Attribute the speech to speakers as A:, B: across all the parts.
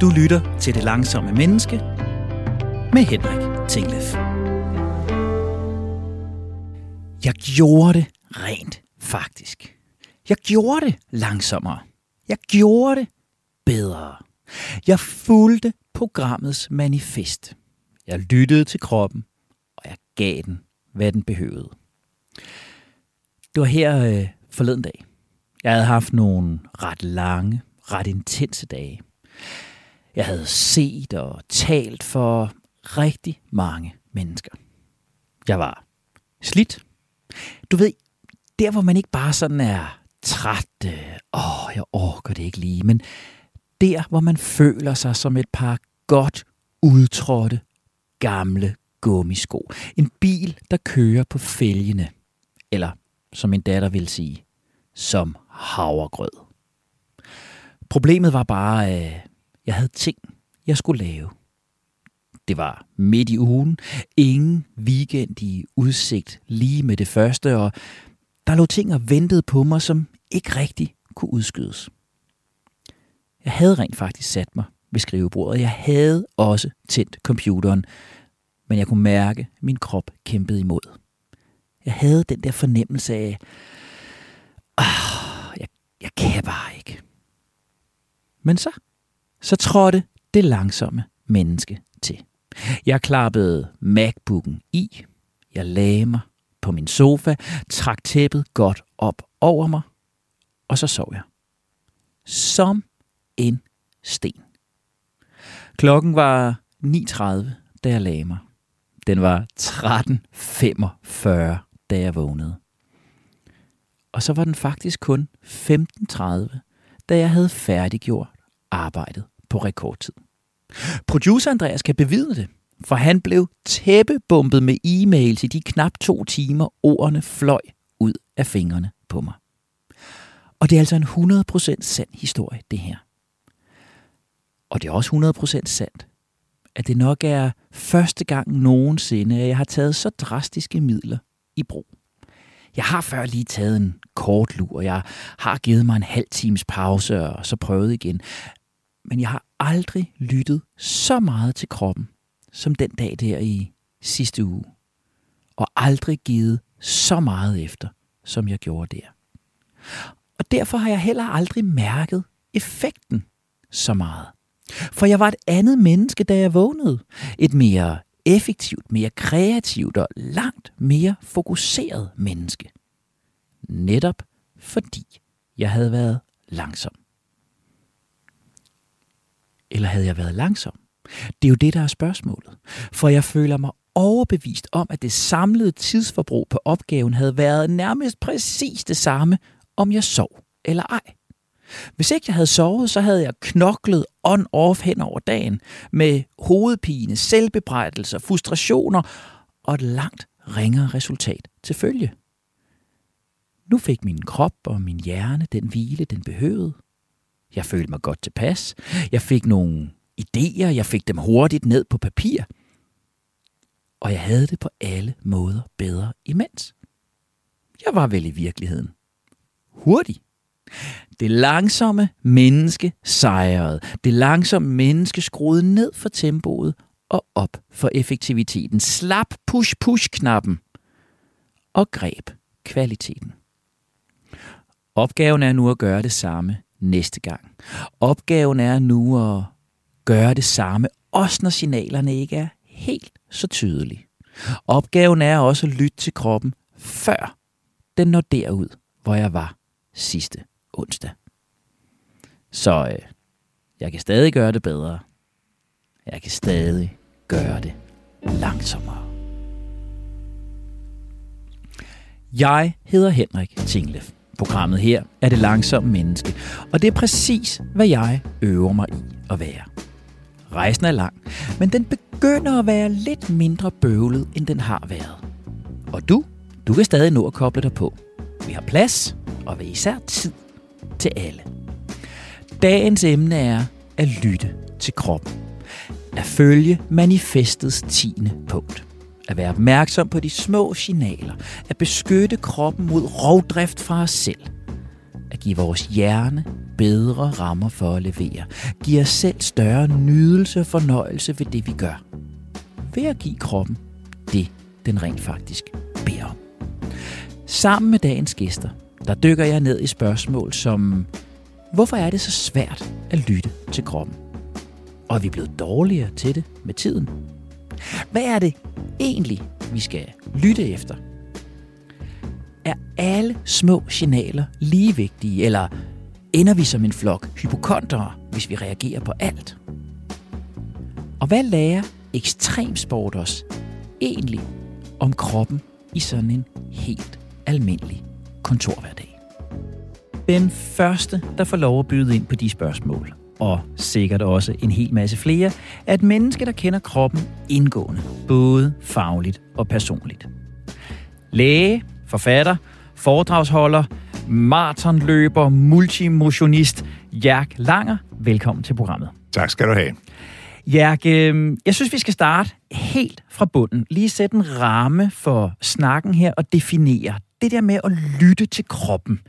A: Du lytter til Det Langsomme Menneske med Henrik Tinglef. Jeg gjorde det rent faktisk. Jeg gjorde det langsommere. Jeg gjorde det bedre. Jeg fulgte programmets manifest. Jeg lyttede til kroppen, og jeg gav den, hvad den behøvede. Det var her øh, forleden dag. Jeg havde haft nogle ret lange, ret intense dage. Jeg havde set og talt for rigtig mange mennesker. Jeg var slidt. Du ved, der hvor man ikke bare sådan er træt, øh, åh, jeg orker det ikke lige, men der hvor man føler sig som et par godt udtrådte gamle gummisko. En bil, der kører på fælgene. Eller, som min datter vil sige, som havregrød. Problemet var bare, øh, jeg havde ting, jeg skulle lave. Det var midt i ugen, ingen weekend i udsigt lige med det første, og der lå ting og ventede på mig, som ikke rigtig kunne udskydes. Jeg havde rent faktisk sat mig ved skrivebordet. Jeg havde også tændt computeren, men jeg kunne mærke, at min krop kæmpede imod. Jeg havde den der fornemmelse af, ah, jeg, jeg kan bare ikke. Men så, så trådte det langsomme menneske til. Jeg klappede MacBooken i, jeg lagde mig på min sofa, trak tæppet godt op over mig, og så sov jeg. Som en sten. Klokken var 9.30, da jeg lagde mig. Den var 13.45, da jeg vågnede. Og så var den faktisk kun 15.30, da jeg havde færdiggjort arbejdet på rekordtid. Producer Andreas kan bevidne det, for han blev tæppebumpet med e-mails i de knap to timer, ordene fløj ud af fingrene på mig. Og det er altså en 100% sand historie, det her. Og det er også 100% sandt, at det nok er første gang nogensinde, at jeg har taget så drastiske midler i brug. Jeg har før lige taget en kort lur, og jeg har givet mig en halv times pause og så prøvet igen. Men jeg har aldrig lyttet så meget til kroppen, som den dag der i sidste uge. Og aldrig givet så meget efter, som jeg gjorde der. Og derfor har jeg heller aldrig mærket effekten så meget. For jeg var et andet menneske, da jeg vågnede. Et mere effektivt, mere kreativt og langt mere fokuseret menneske. Netop fordi jeg havde været langsom. Eller havde jeg været langsom? Det er jo det, der er spørgsmålet. For jeg føler mig overbevist om, at det samlede tidsforbrug på opgaven havde været nærmest præcis det samme, om jeg sov eller ej. Hvis ikke jeg havde sovet, så havde jeg knoklet on-off hen over dagen med hovedpine, selvbebrejdelser, frustrationer og et langt ringere resultat til følge. Nu fik min krop og min hjerne den hvile, den behøvede. Jeg følte mig godt tilpas. Jeg fik nogle idéer, jeg fik dem hurtigt ned på papir. Og jeg havde det på alle måder bedre imens. Jeg var vel i virkeligheden hurtig. Det langsomme menneske sejrede. Det langsomme menneske skruede ned for tempoet og op for effektiviteten. Slap push-push-knappen og greb kvaliteten. Opgaven er nu at gøre det samme næste gang. Opgaven er nu at gøre det samme, også når signalerne ikke er helt så tydelige. Opgaven er også at lytte til kroppen, før den når derud, hvor jeg var sidste onsdag. Så øh, jeg kan stadig gøre det bedre. Jeg kan stadig gøre det langsommere. Jeg hedder Henrik Tinglef. Programmet her er det langsomme menneske, og det er præcis, hvad jeg øver mig i at være. Rejsen er lang, men den begynder at være lidt mindre bøvlet, end den har været. Og du, du kan stadig nå at koble dig på. Vi har plads, og vi især tid til alle. Dagens emne er at lytte til kroppen. At følge manifestets tiende punkt. At være opmærksom på de små signaler. At beskytte kroppen mod rovdrift fra os selv. At give vores hjerne bedre rammer for at levere. Give os selv større nydelse og fornøjelse ved det, vi gør. Ved at give kroppen det, den rent faktisk beder om. Sammen med dagens gæster, der dykker jeg ned i spørgsmål som, hvorfor er det så svært at lytte til kroppen? Og er vi blevet dårligere til det med tiden? Hvad er det egentlig, vi skal lytte efter? Er alle små signaler lige vigtige, eller ender vi som en flok hypokontere, hvis vi reagerer på alt? Og hvad lærer ekstremsport os egentlig om kroppen i sådan en helt almindelig kontorhverdag? Den første, der får lov at byde ind på de spørgsmål, og sikkert også en hel masse flere, er et menneske, der kender kroppen indgående, både fagligt og personligt. Læge, forfatter, foredragsholder, maratonløber, multimotionist, Jærk Langer. Velkommen til programmet.
B: Tak skal du have.
A: Jærk, øh, jeg synes, vi skal starte helt fra bunden. Lige sætte en ramme for snakken her og definere det der med at lytte til kroppen.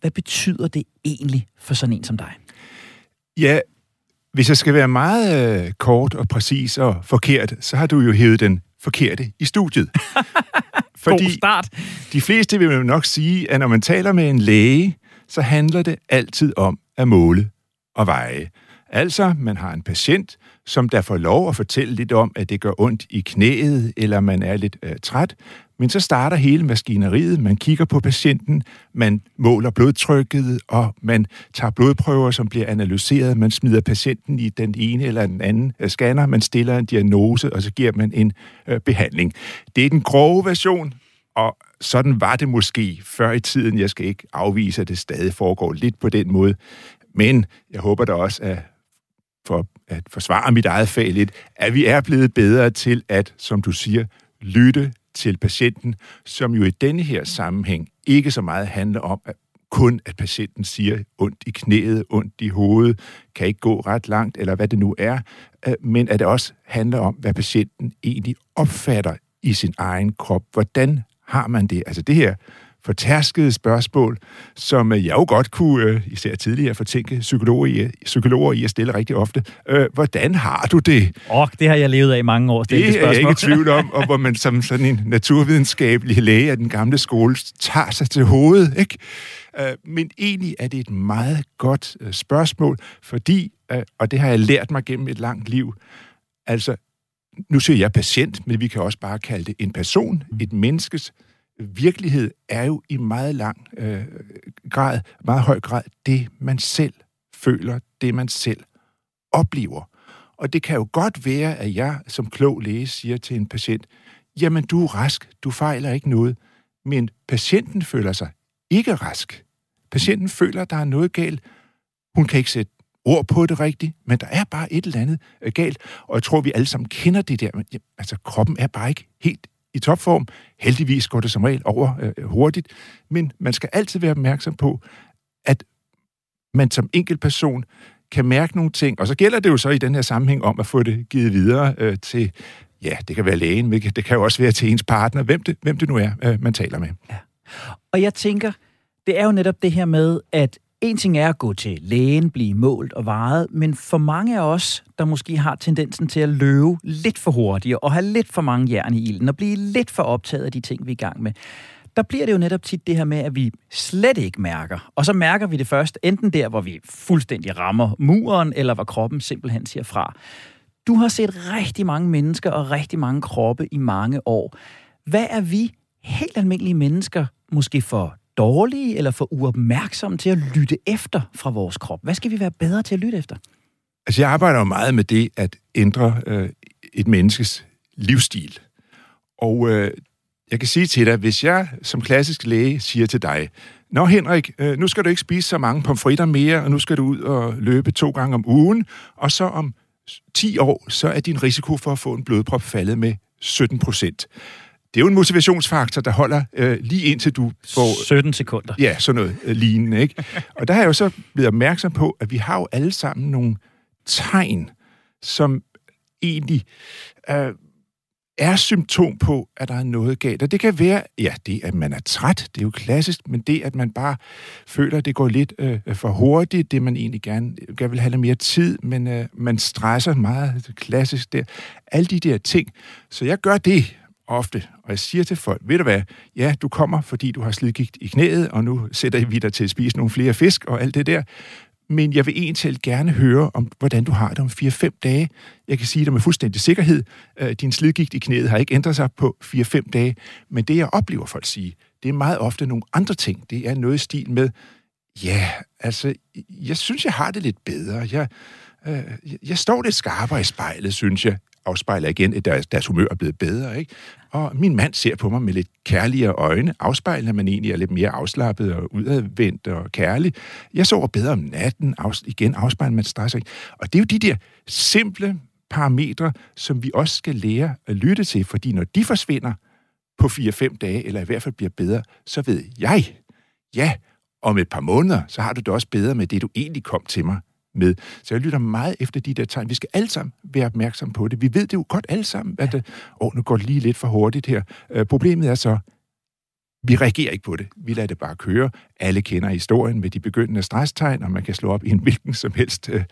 A: Hvad betyder det egentlig for sådan en som dig?
B: Ja, hvis jeg skal være meget øh, kort og præcis og forkert, så har du jo hævet den forkerte i studiet.
A: Fordi God start.
B: de fleste vil jo nok sige, at når man taler med en læge, så handler det altid om at måle og veje. Altså, man har en patient, som der får lov at fortælle lidt om, at det gør ondt i knæet, eller man er lidt øh, træt. Men så starter hele maskineriet. Man kigger på patienten, man måler blodtrykket, og man tager blodprøver, som bliver analyseret. Man smider patienten i den ene eller den anden øh, scanner, man stiller en diagnose, og så giver man en øh, behandling. Det er den grove version, og sådan var det måske før i tiden. Jeg skal ikke afvise, at det stadig foregår lidt på den måde. Men jeg håber da også, at for at forsvare mit eget fag lidt, at vi er blevet bedre til at, som du siger, lytte til patienten, som jo i denne her sammenhæng ikke så meget handler om, at kun at patienten siger ondt i knæet, ondt i hovedet, kan ikke gå ret langt, eller hvad det nu er, øh, men at det også handler om, hvad patienten egentlig opfatter i sin egen krop. Hvordan har man det? Altså det her fortærskede spørgsmål, som jeg jo godt kunne, øh, især tidligere, fortænke psykologer i, psykologer i at stille rigtig ofte. Øh, hvordan har du det?
A: Åh, oh, det har jeg levet af i mange år.
B: Det er jeg ikke i tvivl om, og hvor man som sådan en naturvidenskabelig læge af den gamle skole tager sig til hovedet, ikke? Øh, men egentlig er det et meget godt spørgsmål, fordi, og det har jeg lært mig gennem et langt liv, altså, nu siger jeg patient, men vi kan også bare kalde det en person, et menneskes virkelighed er jo i meget lang øh, grad, meget høj grad, det man selv føler, det man selv oplever. Og det kan jo godt være, at jeg som klog læge siger til en patient, jamen du er rask, du fejler ikke noget, men patienten føler sig ikke rask. Patienten føler, at der er noget galt. Hun kan ikke sætte ord på det rigtigt, men der er bare et eller andet øh, galt. Og jeg tror, vi alle sammen kender det der. Men, altså, kroppen er bare ikke helt i topform. Heldigvis går det som regel over øh, øh, hurtigt, men man skal altid være opmærksom på, at man som person kan mærke nogle ting, og så gælder det jo så i den her sammenhæng om at få det givet videre øh, til, ja, det kan være lægen, men det kan jo også være til ens partner, hvem det, hvem det nu er, øh, man taler med. Ja.
A: Og jeg tænker, det er jo netop det her med, at en ting er at gå til lægen, blive målt og varet, men for mange af os, der måske har tendensen til at løbe lidt for hurtigt og have lidt for mange jern i ilden og blive lidt for optaget af de ting, vi er i gang med, der bliver det jo netop tit det her med, at vi slet ikke mærker. Og så mærker vi det først enten der, hvor vi fuldstændig rammer muren, eller hvor kroppen simpelthen siger fra. Du har set rigtig mange mennesker og rigtig mange kroppe i mange år. Hvad er vi helt almindelige mennesker måske for dårlige eller for uopmærksomme til at lytte efter fra vores krop? Hvad skal vi være bedre til at lytte efter?
B: Altså, jeg arbejder jo meget med det at ændre øh, et menneskes livsstil. Og øh, jeg kan sige til dig, hvis jeg som klassisk læge siger til dig, Nå Henrik, øh, nu skal du ikke spise så mange pomfritter mere, og nu skal du ud og løbe to gange om ugen, og så om 10 år, så er din risiko for at få en blodprop faldet med 17 procent det er jo en motivationsfaktor, der holder øh, lige indtil du får...
A: 17 sekunder.
B: Ja, sådan noget øh, lignende, ikke? Og der har jeg jo så blevet opmærksom på, at vi har jo alle sammen nogle tegn, som egentlig øh, er symptom på, at der er noget galt. Og det kan være, ja, det at man er træt, det er jo klassisk, men det at man bare føler, at det går lidt øh, for hurtigt, det man egentlig gerne, gerne vil have lidt mere tid, men øh, man stresser meget, klassisk der. Alle de der ting. Så jeg gør det ofte, og jeg siger til folk, ved du hvad, ja, du kommer, fordi du har slidgigt i knæet, og nu sætter vi dig til at spise nogle flere fisk og alt det der, men jeg vil egentlig gerne høre om, hvordan du har det om 4-5 dage. Jeg kan sige dig med fuldstændig sikkerhed, øh, din slidgigt i knæet har ikke ændret sig på 4-5 dage, men det jeg oplever folk sige, det er meget ofte nogle andre ting. Det er noget i stil med, ja, altså, jeg synes, jeg har det lidt bedre. Jeg, øh, jeg står lidt skarpere i spejlet, synes jeg afspejler igen, at deres, deres humør er blevet bedre. Ikke? Og min mand ser på mig med lidt kærligere øjne, afspejler, man egentlig er lidt mere afslappet og udadvendt og kærlig. Jeg sover bedre om natten, af, igen afspejler man stress. Ikke? Og det er jo de der simple parametre, som vi også skal lære at lytte til, fordi når de forsvinder på 4-5 dage, eller i hvert fald bliver bedre, så ved jeg, ja, om et par måneder, så har du det også bedre med det, du egentlig kom til mig med. Så jeg lytter meget efter de der tegn. Vi skal alle sammen være opmærksom på det. Vi ved det jo godt alle sammen, at ja. åh, nu går det lige lidt for hurtigt her. Øh, problemet er så, vi reagerer ikke på det. Vi lader det bare køre. Alle kender historien med de begyndende stresstegn, og man kan slå op i en hvilken som helst øh,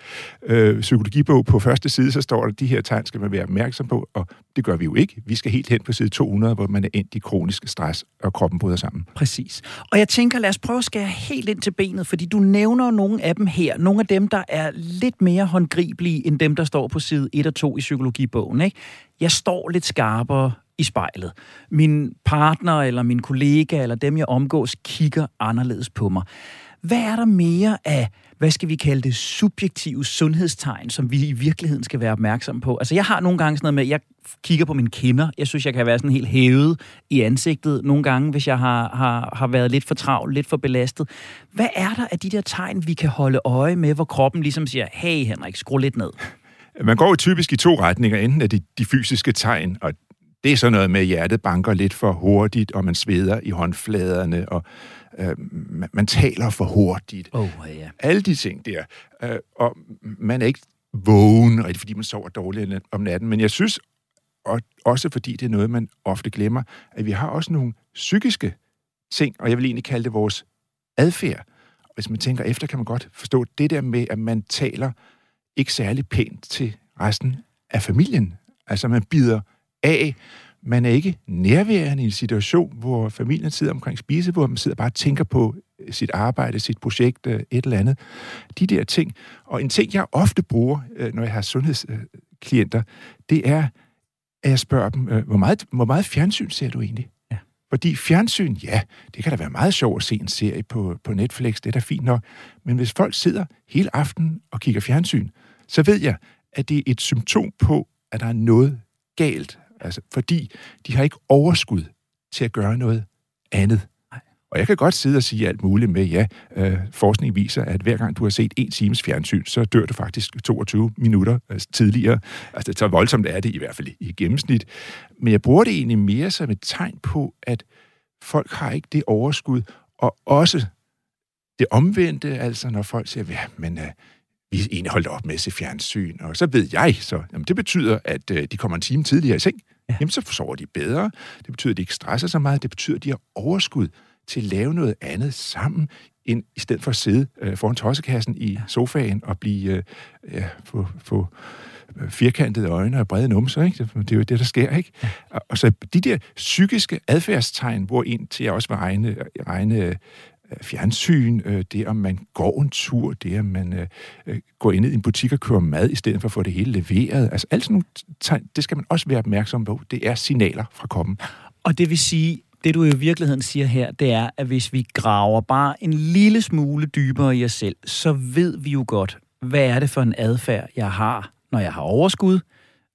B: øh, psykologibog på første side, så står der, at de her tegn skal man være opmærksom på, og det gør vi jo ikke. Vi skal helt hen på side 200, hvor man er endt i kronisk stress, og kroppen bryder sammen.
A: Præcis. Og jeg tænker, lad os prøve at skære helt ind til benet, fordi du nævner nogle af dem her. Nogle af dem, der er lidt mere håndgribelige, end dem, der står på side 1 og 2 i psykologibogen. Ikke? Jeg står lidt skarpere i spejlet. Min partner eller min kollega eller dem, jeg omgås, kigger anderledes på mig. Hvad er der mere af, hvad skal vi kalde det, subjektive sundhedstegn, som vi i virkeligheden skal være opmærksom på? Altså, jeg har nogle gange sådan noget med, jeg kigger på mine kinder. Jeg synes, jeg kan være sådan helt hævet i ansigtet nogle gange, hvis jeg har, har, har været lidt for travl, lidt for belastet. Hvad er der af de der tegn, vi kan holde øje med, hvor kroppen ligesom siger, hey Henrik, skru lidt ned?
B: Man går jo typisk i to retninger. Enten er det de fysiske tegn, og det er sådan noget med, at hjertet banker lidt for hurtigt, og man sveder i håndfladerne, og øh, man, man taler for hurtigt.
A: Oh, ja.
B: Alle de ting der. Øh, og man er ikke vågen, rigtig, fordi man sover dårligt om natten. Men jeg synes, og også fordi det er noget, man ofte glemmer, at vi har også nogle psykiske ting, og jeg vil egentlig kalde det vores adfærd. Hvis man tænker efter, kan man godt forstå det der med, at man taler ikke særlig pænt til resten af familien. Altså man bider af. Man er ikke nærværende i en situation, hvor familien sidder omkring spisebordet, man sidder bare og tænker på sit arbejde, sit projekt, øh, et eller andet. De der ting. Og en ting, jeg ofte bruger, øh, når jeg har sundhedsklienter, det er, at jeg spørger dem, øh, hvor meget, hvor meget fjernsyn ser du egentlig? Ja. Fordi fjernsyn, ja, det kan da være meget sjovt at se en serie på, på Netflix, det er da fint nok. Men hvis folk sidder hele aftenen og kigger fjernsyn, så ved jeg, at det er et symptom på, at der er noget galt Altså, fordi de har ikke overskud til at gøre noget andet. Og jeg kan godt sidde og sige alt muligt med, ja, øh, forskning viser, at hver gang du har set en times fjernsyn, så dør du faktisk 22 minutter øh, tidligere. Altså, så voldsomt er det i hvert fald i gennemsnit. Men jeg bruger det egentlig mere som et tegn på, at folk har ikke det overskud, og også det omvendte, altså når folk siger, ja, men øh, vi er egentlig holdt op med at se fjernsyn, og så ved jeg så, jamen det betyder, at øh, de kommer en time tidligere i seng. Ja. Jamen så sover de bedre. Det betyder, at de ikke stresser så meget. Det betyder, at de har overskud til at lave noget andet sammen, end, i stedet for at sidde øh, foran tossekassen i sofaen og blive, øh, ja, få, få øh, firkantede øjne og brede numser, ikke? Det er jo det, der sker, ikke? Ja. Og så de der psykiske adfærdstegn, hvor en til jeg også vil regne, regne Øh, fjernsyn, øh, det om man går en tur, det om man øh, går ind i en butik og køber mad, i stedet for at få det hele leveret. Altså alt sådan nogle tegn, det skal man også være opmærksom på. Det er signaler fra kroppen.
A: Og det vil sige, det du i virkeligheden siger her, det er, at hvis vi graver bare en lille smule dybere i os selv, så ved vi jo godt, hvad er det for en adfærd, jeg har, når jeg har overskud,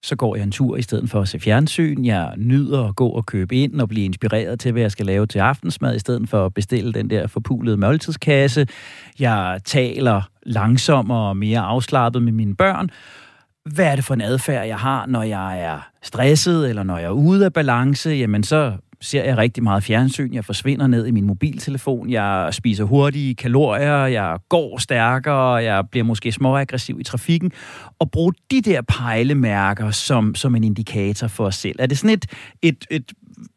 A: så går jeg en tur i stedet for at se fjernsyn. Jeg nyder at gå og købe ind og blive inspireret til, hvad jeg skal lave til aftensmad, i stedet for at bestille den der forpulede måltidskasse. Jeg taler langsommere og mere afslappet med mine børn. Hvad er det for en adfærd, jeg har, når jeg er stresset, eller når jeg er ude af balance? Jamen, så ser jeg rigtig meget fjernsyn, jeg forsvinder ned i min mobiltelefon, jeg spiser hurtige kalorier, jeg går stærkere, jeg bliver måske småaggressiv i trafikken, og bruge de der pejlemærker som, som en indikator for os selv. Er det sådan et, et, et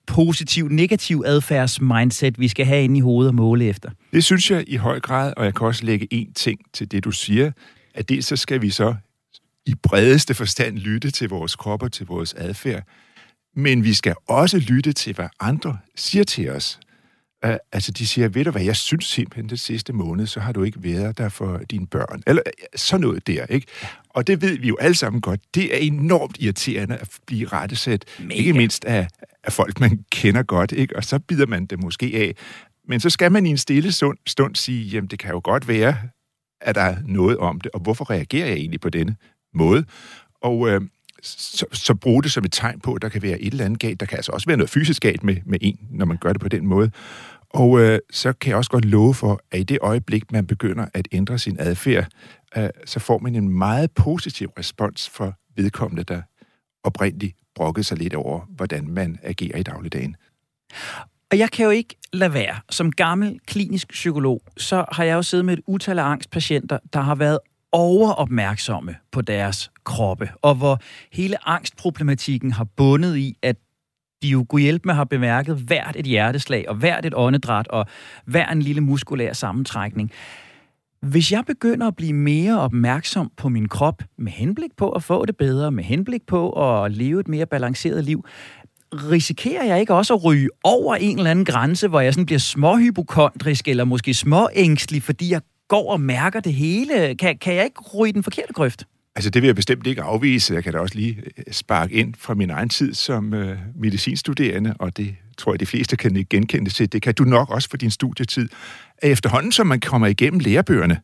A: positiv, negativ adfærdsmindset, vi skal have inde i hovedet og måle efter?
B: Det synes jeg i høj grad, og jeg kan også lægge en ting til det, du siger, at det så skal vi så i bredeste forstand lytte til vores krop og til vores adfærd, men vi skal også lytte til, hvad andre siger til os. Uh, altså, de siger, ved du hvad, jeg synes simpelthen, den sidste måned, så har du ikke været der for dine børn. Eller sådan noget der, ikke? Og det ved vi jo alle sammen godt. Det er enormt irriterende at blive rettesat. Mega. Ikke mindst af, af folk, man kender godt, ikke? Og så bider man det måske af. Men så skal man i en stille stund, sige, jamen det kan jo godt være, at der er noget om det, og hvorfor reagerer jeg egentlig på denne måde? Og øh, så, så brug det som et tegn på, at der kan være et eller andet galt. Der kan altså også være noget fysisk galt med, med en, når man gør det på den måde. Og øh, så kan jeg også godt love for, at i det øjeblik, man begynder at ændre sin adfærd, øh, så får man en meget positiv respons for vedkommende, der oprindeligt brokkede sig lidt over, hvordan man agerer i dagligdagen.
A: Og jeg kan jo ikke lade være. Som gammel klinisk psykolog, så har jeg jo siddet med et utal af angstpatienter, der har været overopmærksomme på deres kroppe, og hvor hele angstproblematikken har bundet i, at de jo kunne hjælpe med at have bemærket hvert et hjerteslag, og hvert et åndedræt, og hver en lille muskulær sammentrækning. Hvis jeg begynder at blive mere opmærksom på min krop, med henblik på at få det bedre, med henblik på at leve et mere balanceret liv, risikerer jeg ikke også at ryge over en eller anden grænse, hvor jeg sådan bliver småhypokondrisk, eller måske småængstlig, fordi jeg går og mærker det hele? Kan, kan jeg ikke ryge den forkerte grøft?
B: Altså, det vil jeg bestemt ikke afvise. Jeg kan da også lige øh, sparke ind fra min egen tid som øh, medicinstuderende, og det tror jeg, de fleste kan genkende til. Det kan du nok også for din studietid. At efterhånden, som man kommer igennem lærebøgerne,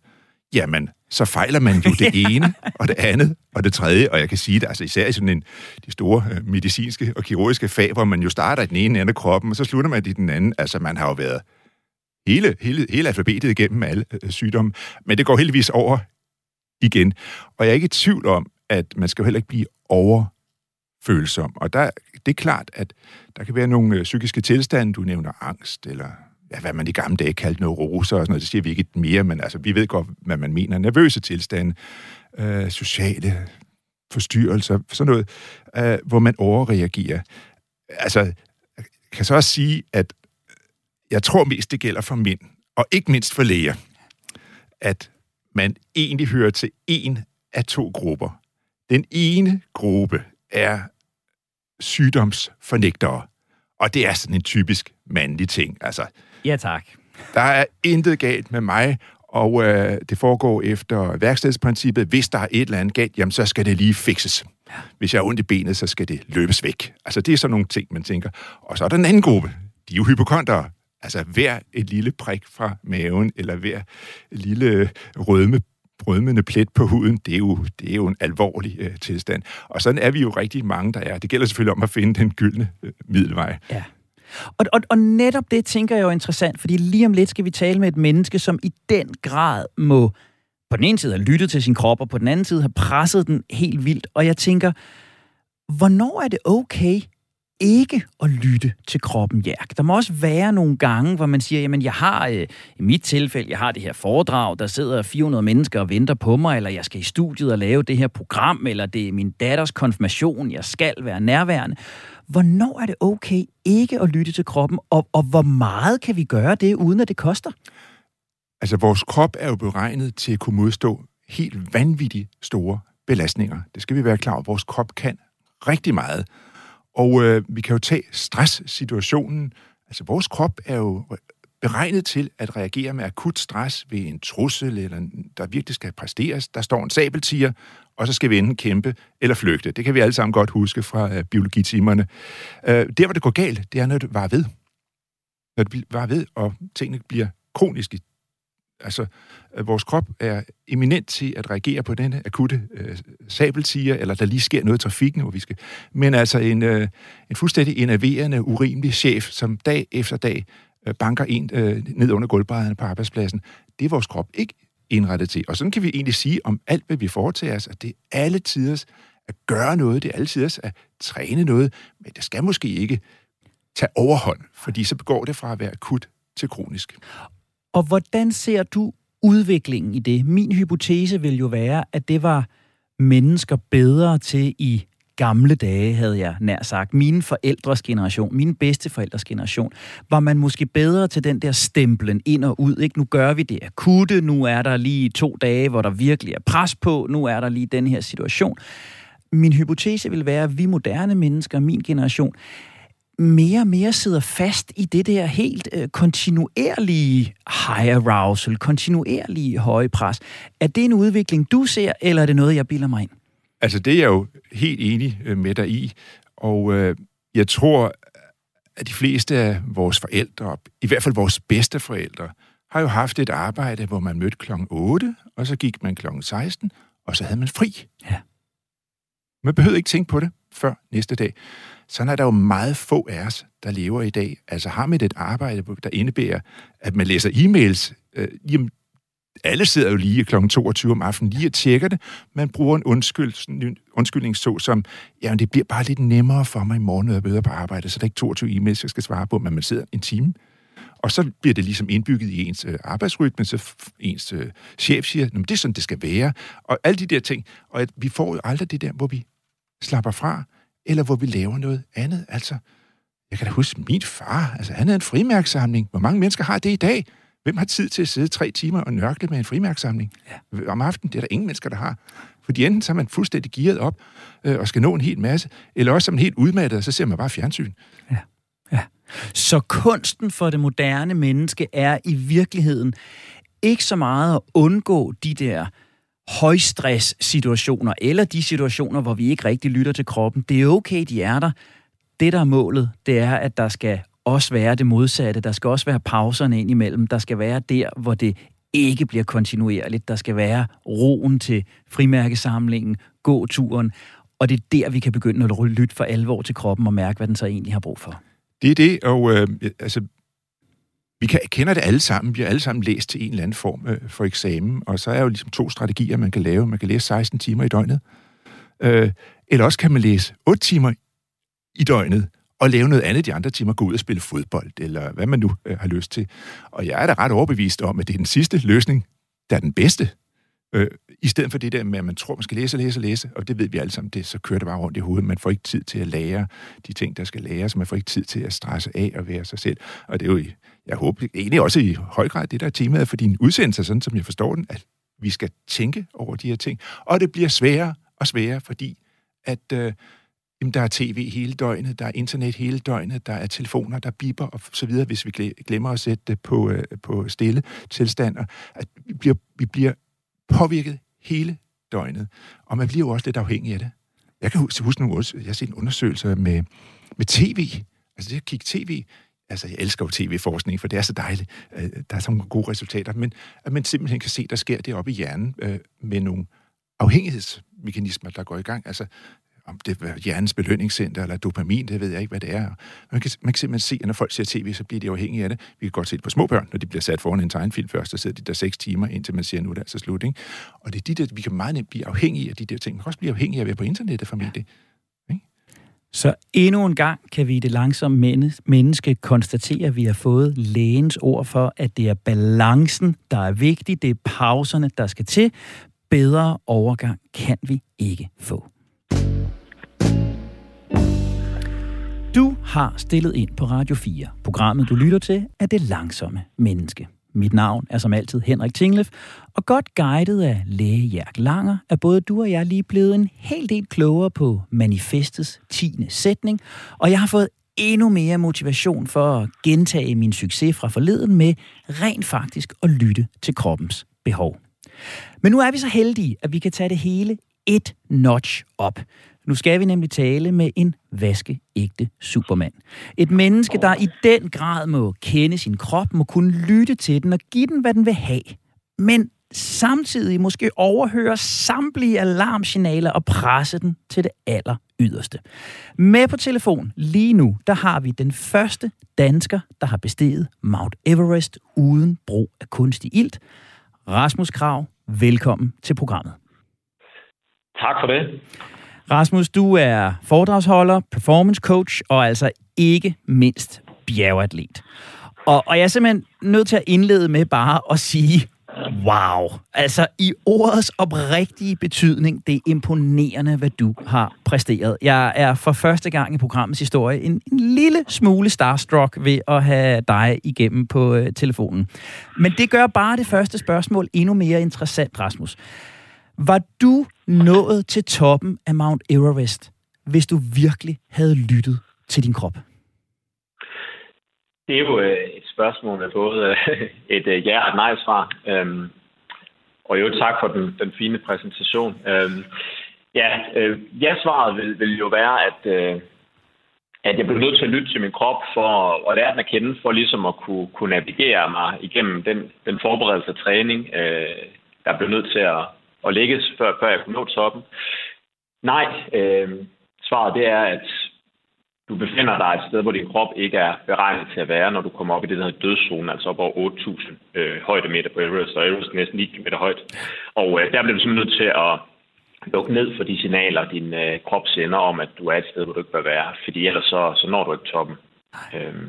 B: jamen, så fejler man jo det ene, og det andet, og det tredje. Og jeg kan sige det, altså især i sådan en, de store øh, medicinske og kirurgiske fag, hvor man jo starter i den ene ende af kroppen, og så slutter man i den anden. Altså, man har jo været hele, hele, hele alfabetet igennem alle øh, sygdomme, men det går heldigvis over igen. Og jeg er ikke i tvivl om, at man skal jo heller ikke blive overfølsom. Og der, det er klart, at der kan være nogle øh, psykiske tilstande, du nævner angst, eller ja, hvad man i gamle dage kaldte neuroser og sådan noget, det siger vi ikke mere, men altså, vi ved godt, hvad man mener. Nervøse tilstande, øh, sociale forstyrrelser, sådan noget, øh, hvor man overreagerer. Altså, jeg kan så også sige, at jeg tror mest, det gælder for mænd, og ikke mindst for læger, at man egentlig hører til en af to grupper. Den ene gruppe er sygdomsfornægtere, og det er sådan en typisk mandlig ting. Altså,
A: ja, tak.
B: Der er intet galt med mig, og øh, det foregår efter værkstedsprincippet. Hvis der er et eller andet galt, jamen så skal det lige fikses. Hvis jeg har ondt i benet, så skal det løbes væk. Altså det er sådan nogle ting, man tænker. Og så er der den anden gruppe. De er jo hypokontere. Altså hver et lille prik fra maven, eller hver lille rødme rødmende plet på huden, det er jo, det er jo en alvorlig øh, tilstand. Og sådan er vi jo rigtig mange, der er. Det gælder selvfølgelig om at finde den gyldne øh, middelvej.
A: Ja. Og, og, og netop det tænker jeg jo er interessant, fordi lige om lidt skal vi tale med et menneske, som i den grad må på den ene side have lyttet til sin krop, og på den anden side have presset den helt vildt. Og jeg tænker, hvornår er det okay ikke at lytte til kroppen, jærk. Der må også være nogle gange, hvor man siger, jamen jeg har, øh, i mit tilfælde, jeg har det her foredrag, der sidder 400 mennesker og venter på mig, eller jeg skal i studiet og lave det her program, eller det er min datters konfirmation, jeg skal være nærværende. Hvornår er det okay ikke at lytte til kroppen, og, og hvor meget kan vi gøre det, uden at det koster?
B: Altså, vores krop er jo beregnet til at kunne modstå helt vanvittigt store belastninger. Det skal vi være klar over. Vores krop kan rigtig meget. Og øh, vi kan jo tage stresssituationen. Altså, vores krop er jo beregnet til at reagere med akut stress ved en trussel, eller der virkelig skal præsteres. Der står en sabeltiger, og så skal vi enten kæmpe eller flygte. Det kan vi alle sammen godt huske fra øh, biologitimerne. Øh, der, hvor det går galt, det er, når det var ved. Når det var ved, og tingene bliver kroniske Altså, øh, vores krop er eminent til at reagere på denne akutte øh, sabeltiger, eller der lige sker noget i trafikken, hvor vi skal... Men altså en, øh, en fuldstændig enerverende, urimelig chef, som dag efter dag øh, banker en øh, ned under gulvbrædderne på arbejdspladsen, det er vores krop ikke indrettet til. Og sådan kan vi egentlig sige om alt, hvad vi foretager os, at det er alle tiders at gøre noget, det er alle tiders at træne noget, men det skal måske ikke tage overhånd, fordi så begår det fra at være akut til kronisk.
A: Og hvordan ser du udviklingen i det? Min hypotese vil jo være, at det var mennesker bedre til i gamle dage, havde jeg nær sagt. Mine forældres generation, mine bedsteforældres generation, var man måske bedre til den der stemplen ind og ud. Ikke? Nu gør vi det akutte, nu er der lige to dage, hvor der virkelig er pres på, nu er der lige den her situation. Min hypotese vil være, at vi moderne mennesker, min generation, mere og mere sidder fast i det der helt øh, kontinuerlige high arousal, kontinuerlige høje pres. Er det en udvikling, du ser, eller er det noget, jeg bilder mig ind?
B: Altså, det er jeg jo helt enig øh, med dig i, og øh, jeg tror, at de fleste af vores forældre, i hvert fald vores bedste forældre, har jo haft et arbejde, hvor man mødte kl. 8, og så gik man kl. 16, og så havde man fri.
A: Ja.
B: Man behøvede ikke tænke på det før næste dag. Sådan er der jo meget få af os, der lever i dag. Altså har man et arbejde, der indebærer, at man læser e-mails. Øh, jamen, alle sidder jo lige kl. 22 om aftenen lige og tjekker det. Man bruger en undskyld, undskyldning så som, jamen det bliver bare lidt nemmere for mig i morgen, når jeg møder på arbejde, så der er ikke 22 e-mails, jeg skal svare på, men man sidder en time. Og så bliver det ligesom indbygget i ens øh, arbejdsrytme, så ens øh, chef siger, at det er sådan, det skal være. Og alle de der ting. Og at vi får jo aldrig det der, hvor vi slapper fra, eller hvor vi laver noget andet. Altså, jeg kan da huske min far, altså han havde en frimærksamling. Hvor mange mennesker har det i dag? Hvem har tid til at sidde tre timer og nørkle med en frimærksamling? Ja. Om aftenen, det er der ingen mennesker, der har. Fordi enten så er man fuldstændig gearet op øh, og skal nå en hel masse, eller også er man helt udmattet, og så ser man bare fjernsyn.
A: Ja. ja. Så kunsten for det moderne menneske er i virkeligheden ikke så meget at undgå de der højstress-situationer, eller de situationer, hvor vi ikke rigtig lytter til kroppen. Det er okay, de er der. Det, der er målet, det er, at der skal også være det modsatte. Der skal også være pauserne ind imellem. Der skal være der, hvor det ikke bliver kontinuerligt. Der skal være roen til frimærkesamlingen, gåturen, og det er der, vi kan begynde at lytte for alvor til kroppen og mærke, hvad den så egentlig har brug for.
B: Det er det, og øh, altså, vi kan, kender det alle sammen. Vi har alle sammen læst til en eller anden form øh, for eksamen, og så er jo ligesom to strategier, man kan lave. Man kan læse 16 timer i døgnet, øh, eller også kan man læse 8 timer i døgnet, og lave noget andet de andre timer, gå ud og spille fodbold, eller hvad man nu øh, har lyst til. Og jeg er da ret overbevist om, at det er den sidste løsning, der er den bedste. Øh, i stedet for det der med, at man tror, man skal læse og læse og læse, og det ved vi alle sammen, det, så kører det bare rundt i hovedet. Man får ikke tid til at lære de ting, der skal læres, man får ikke tid til at stresse af og være sig selv. Og det er jo, jeg håber egentlig også i høj grad, det der er temaet for din udsendelse, sådan som jeg forstår den, at vi skal tænke over de her ting. Og det bliver sværere og sværere, fordi at øh, Jamen, der er tv hele døgnet, der er internet hele døgnet, der er telefoner, der biber og så videre, hvis vi glemmer at sætte det på, øh, på stille tilstander. At vi bliver, vi bliver påvirket hele døgnet, og man bliver jo også lidt afhængig af det. Jeg kan huske, nogle også, jeg har set en undersøgelse med, med tv. Altså det at kigge tv, altså jeg elsker jo tv-forskning, for det er så dejligt. Øh, der er så nogle gode resultater, men at man simpelthen kan se, der sker det oppe i hjernen øh, med nogle afhængighedsmekanismer, der går i gang. Altså om det er hjernens belønningscenter eller dopamin, det ved jeg ikke, hvad det er. Man kan, man kan simpelthen se, at når folk ser tv, så bliver de afhængige af det. Vi kan godt se det på små børn, når de bliver sat foran en tegnfilm først, så sidder de der seks timer, indtil man siger, nu er det altså slut. Ikke? Og det er de der, vi kan meget nemt blive afhængige af de der ting. Man kan også blive afhængige af at være på internettet formentlig.
A: Så endnu en gang kan vi i det langsomme menneske konstatere, at vi har fået lægens ord for, at det er balancen, der er vigtig. Det er pauserne, der skal til. Bedre overgang kan vi ikke få. Har stillet ind på Radio 4. Programmet, du lytter til, er Det Langsomme Menneske. Mit navn er som altid Henrik Tinglef, og godt guidet af læge Jærk Langer, er både du og jeg lige blevet en hel del klogere på manifestets 10. sætning, og jeg har fået endnu mere motivation for at gentage min succes fra forleden med rent faktisk at lytte til kroppens behov. Men nu er vi så heldige, at vi kan tage det hele et notch op. Nu skal vi nemlig tale med en vaskeægte supermand. Et menneske, der i den grad må kende sin krop, må kunne lytte til den og give den, hvad den vil have. Men samtidig måske overhøre samtlige alarmsignaler og presse den til det aller yderste. Med på telefon lige nu, der har vi den første dansker, der har besteget Mount Everest uden brug af kunstig ilt. Rasmus Krav, velkommen til programmet.
C: Tak for det.
A: Rasmus, du er foredragsholder, performance coach og altså ikke mindst bjergatlet. Og, og jeg er simpelthen nødt til at indlede med bare at sige, wow. Altså i ordets oprigtige betydning, det er imponerende, hvad du har præsteret. Jeg er for første gang i programmets historie en, en lille smule starstruck ved at have dig igennem på øh, telefonen. Men det gør bare det første spørgsmål endnu mere interessant, Rasmus. Var du nået til toppen af Mount Everest, hvis du virkelig havde lyttet til din krop?
C: Det er jo øh, et spørgsmål med både øh, et øh, ja og et nej-svar. Øhm, og jo tak for den, den fine præsentation. Øhm, ja, ja-svaret vil, vil jo være, at, at jeg blev nødt til at lytte til min krop for at lære den at kende, for ligesom at kunne, kunne navigere mig igennem den, den forberedelse og træning, der blev nødt til at, at lægges, før, før jeg kunne nå toppen. Nej, øh, svaret det er, at du befinder dig et sted, hvor din krop ikke er beregnet til at være, når du kommer op i det, der hedder dødszone, altså op over 8.000 øh, højdemeter på Everest, og Everest er næsten 9 km højt. Og øh, der bliver du simpelthen nødt til at lukke ned for de signaler, din øh, krop sender om, at du er et sted, hvor du ikke bør være, fordi ellers så, så når du ikke toppen. Øhm,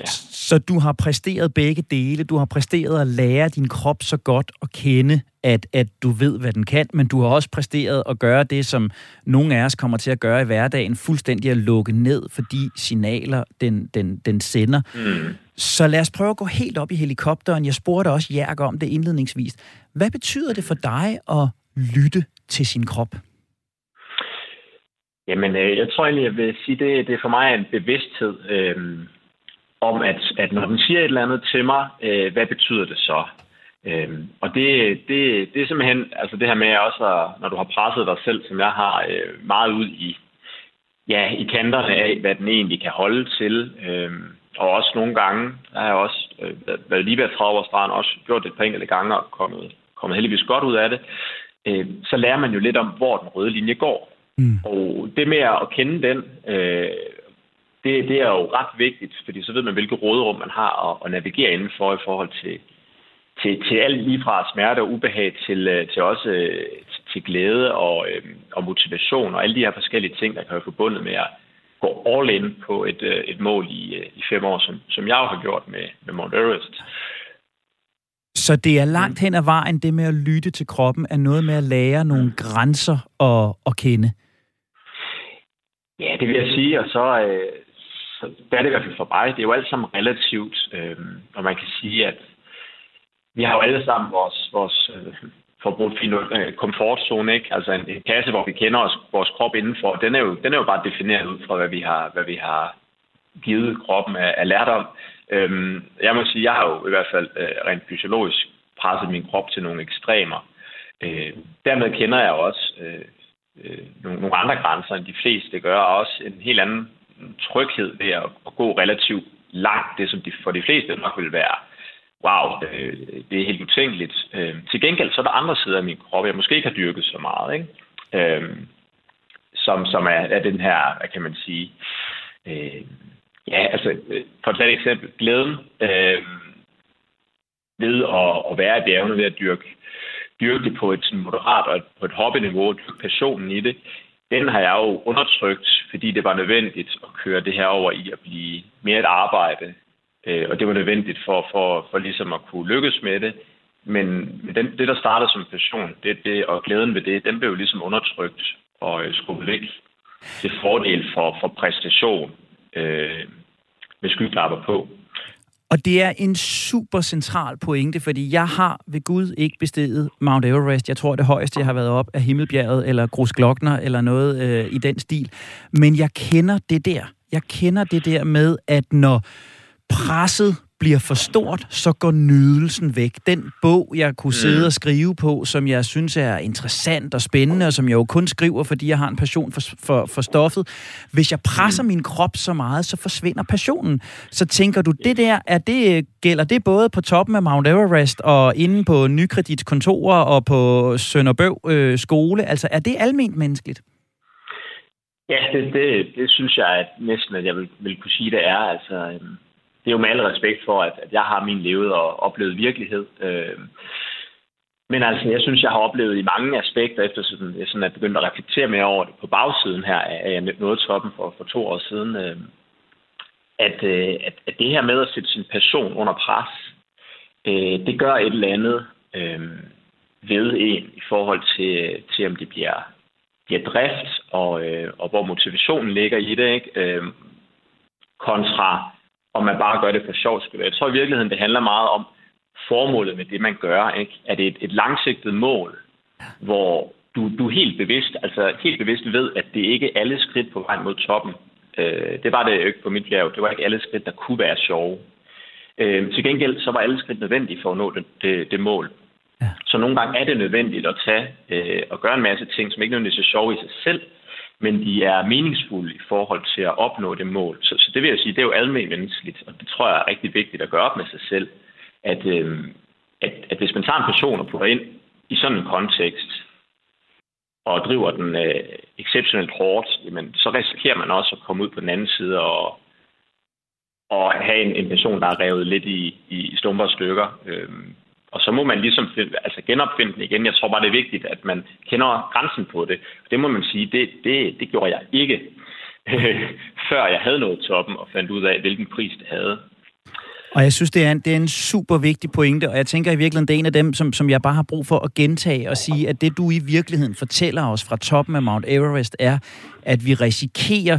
A: ja. Så du har præsteret begge dele. Du har præsteret at lære din krop så godt at kende, at, at du ved, hvad den kan, men du har også præsteret at gøre det, som nogle af os kommer til at gøre i hverdagen, fuldstændig at lukke ned for de signaler, den, den, den sender. Mm. Så lad os prøve at gå helt op i helikopteren. Jeg spurgte også Jærk om det indledningsvis. Hvad betyder det for dig at lytte til sin krop?
C: Jamen, øh, jeg tror egentlig, jeg vil sige, det, det er for mig en bevidsthed øh, om, at, at når den siger et eller andet til mig, øh, hvad betyder det så? Øhm, og det, det, det er simpelthen altså det her med også, at, når du har presset dig selv, som jeg har, øh, meget ud i, ja, i kanterne af, hvad den egentlig kan holde til. Øhm, og også nogle gange, der har jeg også øh, været lige ved 30 år strand, også gjort det et par enkelte gange og kommet, kommet heldigvis godt ud af det. Øh, så lærer man jo lidt om, hvor den røde linje går. Mm. Og det med at kende den, øh, det, det er jo ret vigtigt, fordi så ved man, hvilket råderum man har at, at navigere indenfor i forhold til, til, til alt lige fra smerte og ubehag til, øh, til også øh, til glæde og, øh, og motivation og alle de her forskellige ting, der kan være forbundet med at gå all in på et, et mål i, i fem år, som, som jeg har gjort med, med Mount Everest.
A: Så det er langt hen ad vejen, det med at lytte til kroppen, er noget med at lære nogle grænser at, at kende?
C: Ja, det vil jeg sige, og så, øh, så der er det i hvert fald for mig. Det er jo alt sammen relativt, øh, og man kan sige, at vi har jo alle sammen vores, vores øh, øh, komfortzone, ikke? Altså en, en kasse, hvor vi kender os, vores krop indenfor, den er, jo, den er jo bare defineret ud fra, hvad vi har, hvad vi har givet kroppen af, af lærdom. Øhm, jeg må sige, jeg har jo i hvert fald øh, rent fysiologisk presset min krop til nogle ekstremer. Øh, dermed kender jeg også øh, øh, nogle, nogle andre grænser, end de fleste gør, og også en helt anden tryghed ved at, at gå relativt langt, det som de, for de fleste nok vil være wow, øh, det er helt utænkeligt. Øh, til gengæld så er der andre sider af min krop, jeg måske ikke har dyrket så meget, ikke? Øh, som, som er, er den her, hvad kan man sige, øh, ja, altså, øh, for et eksempel, glæden øh, ved at, at være i bjergene, ved at dyrke, dyrke det på et sådan moderat og et, på et hobbyniveau, dyrke passionen i det, den har jeg jo undertrykt, fordi det var nødvendigt at køre det her over i at blive mere et arbejde, Øh, og det var nødvendigt for, for, for ligesom at kunne lykkes med det. Men den, det, der startede som passion, det, det, og glæden ved det, den blev jo ligesom undertrykt og øh, skubbet væk til fordel for, for præstation øh, med skyklapper på.
A: Og det er en super central pointe, fordi jeg har ved Gud ikke bestedet Mount Everest. Jeg tror, det højeste, jeg har været op, er Himmelbjerget eller Grus Glockner eller noget øh, i den stil. Men jeg kender det der. Jeg kender det der med, at når presset bliver for stort, så går nydelsen væk. Den bog, jeg kunne sidde mm. og skrive på, som jeg synes er interessant og spændende, og som jeg jo kun skriver, fordi jeg har en passion for, for, for stoffet. Hvis jeg presser mm. min krop så meget, så forsvinder passionen. Så tænker du, det der, er det, gælder det både på toppen af Mount Everest og inde på Nykredits kontorer og på Sønderbøv øh, skole? Altså, er det alment menneskeligt?
C: Ja, det, det, det synes jeg at næsten, at jeg vil, vil kunne sige, det er. Altså, øhm, det er jo med al respekt for, at, at jeg har min levet og oplevet virkelighed. Øh, Men altså, jeg synes, jeg har oplevet i mange aspekter, efter sådan, jeg sådan er begyndt at reflektere mere over det på bagsiden her, at jeg nåede toppen for, for to år siden, øh, at, øh, at, at det her med at sætte sin passion under pres, øh, det gør et eller andet øh, ved en i forhold til, til om det bliver, bliver drift, og, øh, og hvor motivationen ligger i det, ikke? Øh, kontra om man bare gør det for sjov Jeg tror i virkeligheden, det handler meget om formålet med det, man gør. Ikke? Er det et, et langsigtet mål, hvor du, du helt bevidst, altså helt bevidst ved, at det ikke er alle skridt på vej mod toppen. Øh, det var det jo ikke på mit bjerg. Det var ikke alle skridt, der kunne være sjove. Øh, til gengæld så var alle skridt nødvendige for at nå det, det, det mål. Ja. Så nogle gange er det nødvendigt at tage øh, og gøre en masse ting, som ikke nødvendigvis er sjove i sig selv, men de er meningsfulde i forhold til at opnå det mål. Så, så det vil jeg sige, det er jo almindeligt menneskeligt, og det tror jeg er rigtig vigtigt at gøre op med sig selv, at, øh, at, at hvis man tager en person og putter ind i sådan en kontekst, og driver den øh, exceptionelt hårdt, jamen, så risikerer man også at komme ud på den anden side og, og have en, en person, der er revet lidt i, i stumper og stykker. Øh, og så må man ligesom altså genopfinde den igen. Jeg tror bare, det er vigtigt, at man kender grænsen på det. Det må man sige, det, det, det gjorde jeg ikke, før jeg havde nået toppen og fandt ud af, hvilken pris det havde.
A: Og jeg synes, det er, en, det er en super vigtig pointe, og jeg tænker i virkeligheden, det er en af dem, som, som jeg bare har brug for at gentage og sige, at det du i virkeligheden fortæller os fra toppen af Mount Everest, er, at vi risikerer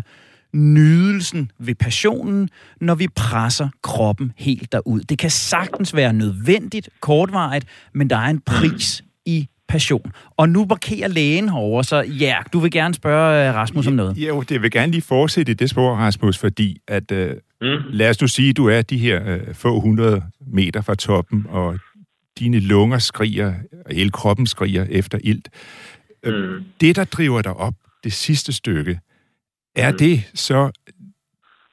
A: nydelsen ved passionen, når vi presser kroppen helt derud. Det kan sagtens være nødvendigt, kortvarigt, men der er en pris i passion. Og nu markerer lægen herover, så ja, du vil gerne spørge øh, Rasmus om noget.
B: Jo, det vil gerne lige fortsætte i det spor, Rasmus, fordi at, uh, mm. lad os nu sige, at du er de her uh, få hundrede meter fra toppen, og dine lunger skriger, og hele kroppen skriger efter ilt. Mm. Det, der driver dig op, det sidste stykke, er mm. det så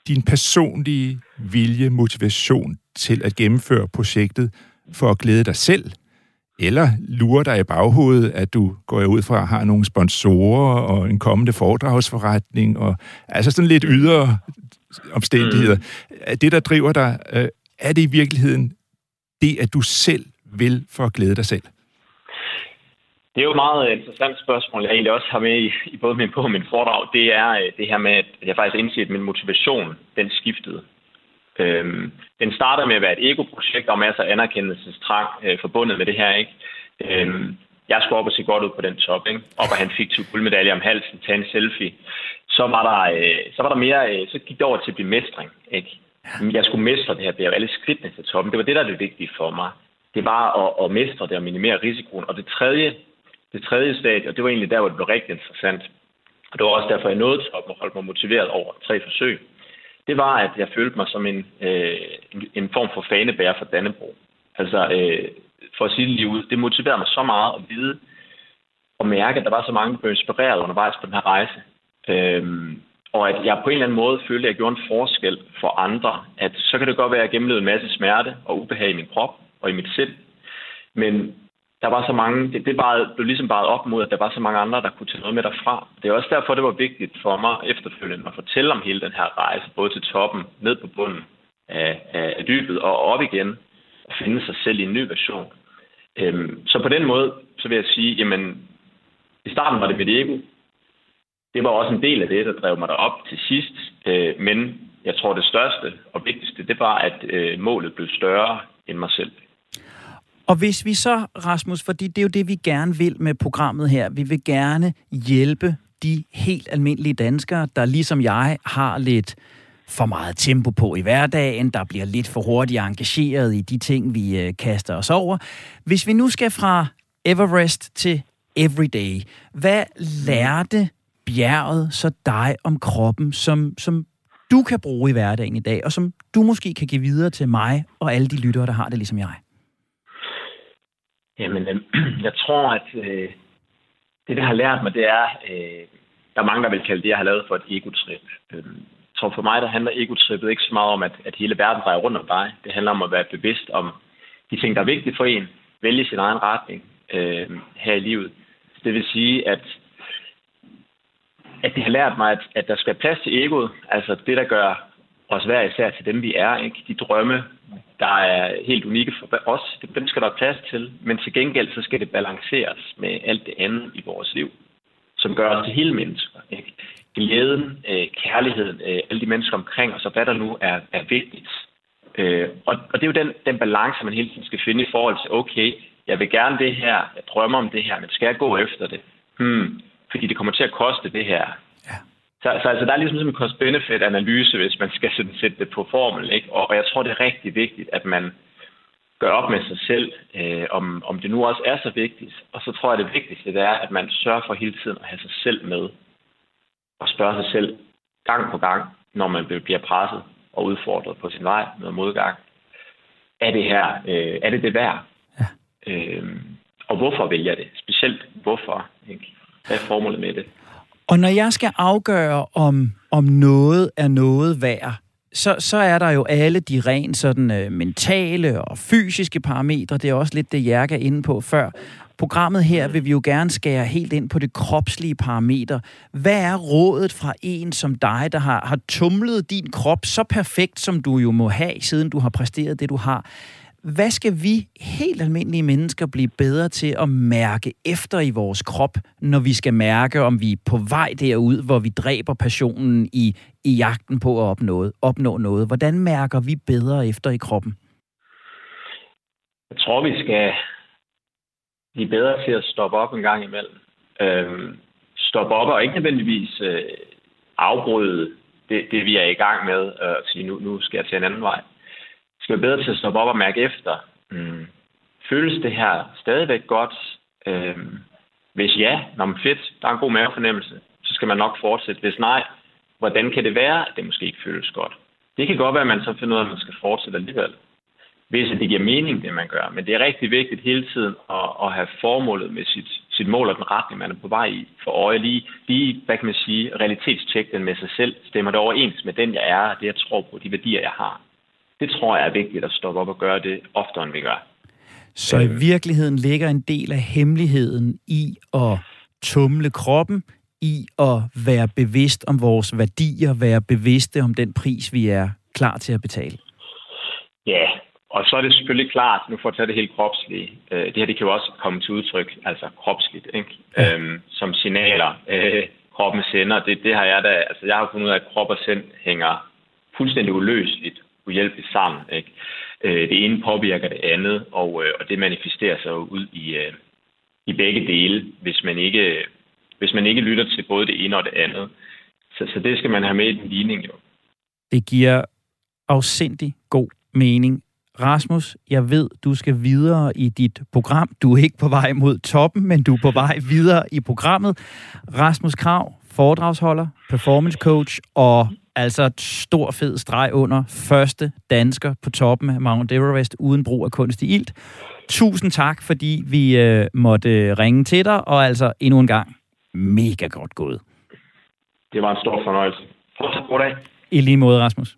B: din personlige vilje, motivation til at gennemføre projektet for at glæde dig selv? Eller lurer dig i baghovedet, at du går ud fra har nogle sponsorer og en kommende foredragsforretning, og altså sådan lidt ydre omstændigheder. Mm. Det, der driver dig, øh, er det i virkeligheden det, at du selv vil for at glæde dig selv?
C: Det er jo et meget øh, interessant spørgsmål, jeg egentlig også har med i, i både min på og min foredrag. Det er øh, det her med, at jeg faktisk indset, at min motivation, den skiftede. Øhm, den starter med at være et ego-projekt, og masser af anerkendelsestrang øh, forbundet med det her. ikke. Øhm, jeg skulle op og se godt ud på den top, ikke? op og han fik to guldmedaljer om halsen, tage en selfie. Så var der, øh, så var der mere, øh, så gik det over til at blive mestring. Ikke? Jeg skulle mestre det her bjerg, alle skridtene til toppen. Det var det, der er det vigtige for mig. Det var at, at mestre det og minimere risikoen. Og det tredje, det tredje stadie, og det var egentlig der, hvor det blev rigtig interessant, og det var også derfor, jeg nåede toppen og holdt mig motiveret over tre forsøg, det var, at jeg følte mig som en, øh, en, form for fanebærer for Dannebro. Altså, øh, for at sige det lige ud, det motiverede mig så meget at vide og mærke, at der var så mange, der blev inspireret undervejs på den her rejse. Øhm, og at jeg på en eller anden måde følte, at jeg gjorde en forskel for andre. At så kan det godt være, at jeg gennemlevede en masse smerte og ubehag i min krop og i mit sind. Men der var så mange, det, det bare, blev ligesom bare op mod, at der var så mange andre, der kunne tage noget med derfra. Det er også derfor, det var vigtigt for mig efterfølgende at fortælle om hele den her rejse, både til toppen, ned på bunden af, af, af dybet og op igen, og finde sig selv i en ny version. Øhm, så på den måde, så vil jeg sige, jamen, i starten var det mit ego. Det var også en del af det, der drev mig derop til sidst. Øh, men jeg tror, det største og vigtigste, det var, at øh, målet blev større end mig selv.
A: Og hvis vi så, Rasmus, fordi det er jo det, vi gerne vil med programmet her, vi vil gerne hjælpe de helt almindelige danskere, der ligesom jeg har lidt for meget tempo på i hverdagen, der bliver lidt for hurtigt engageret i de ting, vi øh, kaster os over. Hvis vi nu skal fra Everest til Everyday, hvad lærte bjerget så dig om kroppen, som, som du kan bruge i hverdagen i dag, og som du måske kan give videre til mig og alle de lyttere, der har det ligesom jeg?
C: Jamen, øh, jeg tror, at øh, det, det har lært mig, det er, øh, der er mange, der vil kalde det, jeg har lavet for et egotrip. Øh, jeg tror for mig, der handler egotrippet ikke så meget om, at, at hele verden drejer rundt om dig. Det handler om at være bevidst om de ting, der er vigtige for en. Vælge sin egen retning øh, her i livet. Det vil sige, at at det har lært mig, at, at der skal plads til egoet. Altså det, der gør os hver især til dem, vi er. Ikke? De drømme, der er helt unikke for os. Dem skal der være plads til, men til gengæld så skal det balanceres med alt det andet i vores liv, som gør os til hele mennesker. Ikke? Glæden, øh, kærligheden, øh, alle de mennesker omkring os, og hvad der nu er, er vigtigt. Øh, og, og det er jo den, den balance, man hele tiden skal finde i forhold til, okay, jeg vil gerne det her, jeg drømmer om det her, men skal jeg gå efter det? Hmm, fordi det kommer til at koste det her. Så, så altså, der er ligesom en cost-benefit-analyse, hvis man skal sådan sætte det på formel. Ikke? Og, og jeg tror, det er rigtig vigtigt, at man gør op med sig selv, øh, om, om det nu også er så vigtigt. Og så tror jeg, det vigtigste det er, at man sørger for hele tiden at have sig selv med. Og spørge sig selv gang på gang, når man bliver presset og udfordret på sin vej med modgang. Er det her, øh, er det det værd? Ja. Øh, og hvorfor vælger jeg det? Specielt hvorfor? Ikke? Hvad er formålet med det?
A: Og når jeg skal afgøre, om, om noget er noget værd, så, så er der jo alle de rent sådan øh, mentale og fysiske parametre. Det er også lidt det, Jerke er inde på før. Programmet her vil vi jo gerne skære helt ind på det kropslige parameter. Hvad er rådet fra en som dig, der har, har tumlet din krop så perfekt, som du jo må have, siden du har præsteret det, du har? Hvad skal vi helt almindelige mennesker blive bedre til at mærke efter i vores krop, når vi skal mærke, om vi er på vej derud, hvor vi dræber passionen i, i jagten på at opnå, opnå noget? Hvordan mærker vi bedre efter i kroppen?
C: Jeg tror, vi skal blive bedre til at stoppe op en gang imellem. Øhm, stoppe op og ikke nødvendigvis øh, afbryde det, det, vi er i gang med, øh, og sige, nu, nu skal jeg til en anden vej skal være bedre til at stoppe op og mærke efter. Mm. Føles det her stadigvæk godt? Øhm, hvis ja, når man fedt, der er en god mavefornemmelse, så skal man nok fortsætte. Hvis nej, hvordan kan det være, at det måske ikke føles godt? Det kan godt være, at man så finder ud af, at man skal fortsætte alligevel. Hvis det giver mening, det man gør. Men det er rigtig vigtigt hele tiden at, at have formålet med sit, sit mål og den retning, man er på vej i for øje. Lige, lige hvad kan man sige, realitetstjek den med sig selv. Stemmer det overens med den, jeg er, det jeg tror på, de værdier, jeg har det tror jeg er vigtigt at stoppe op og gøre det oftere, end vi gør.
A: Så i øh. virkeligheden ligger en del af hemmeligheden i at tumle kroppen, i at være bevidst om vores værdier, være bevidste om den pris, vi er klar til at betale?
C: Ja, og så er det selvfølgelig klart, nu får jeg tage det helt kropslige, øh, det her det kan jo også komme til udtryk, altså kropsligt, ikke? Ja. Øhm, som signaler, øh, kroppen sender. Det, det har jeg da, altså jeg har fundet ud af, at krop og sind hænger fuldstændig uløseligt uhjælpeligt sammen. Ikke? Øh, det ene påvirker det andet, og, øh, og det manifesterer sig ud i, øh, i begge dele, hvis man, ikke, hvis man ikke lytter til både det ene og det andet. Så, så det skal man have med i den ligning jo.
A: Det giver afsindig god mening. Rasmus, jeg ved, du skal videre i dit program. Du er ikke på vej mod toppen, men du er på vej videre i programmet. Rasmus Krav, foredragsholder, performance coach og Altså et stor fed streg under første dansker på toppen af Mount Everest uden brug af kunstig ilt. Tusind tak, fordi vi øh, måtte ringe til dig, og altså endnu en gang mega godt gået.
C: Det var en stor fornøjelse. Fortsat god dag.
A: I lige måde, Rasmus.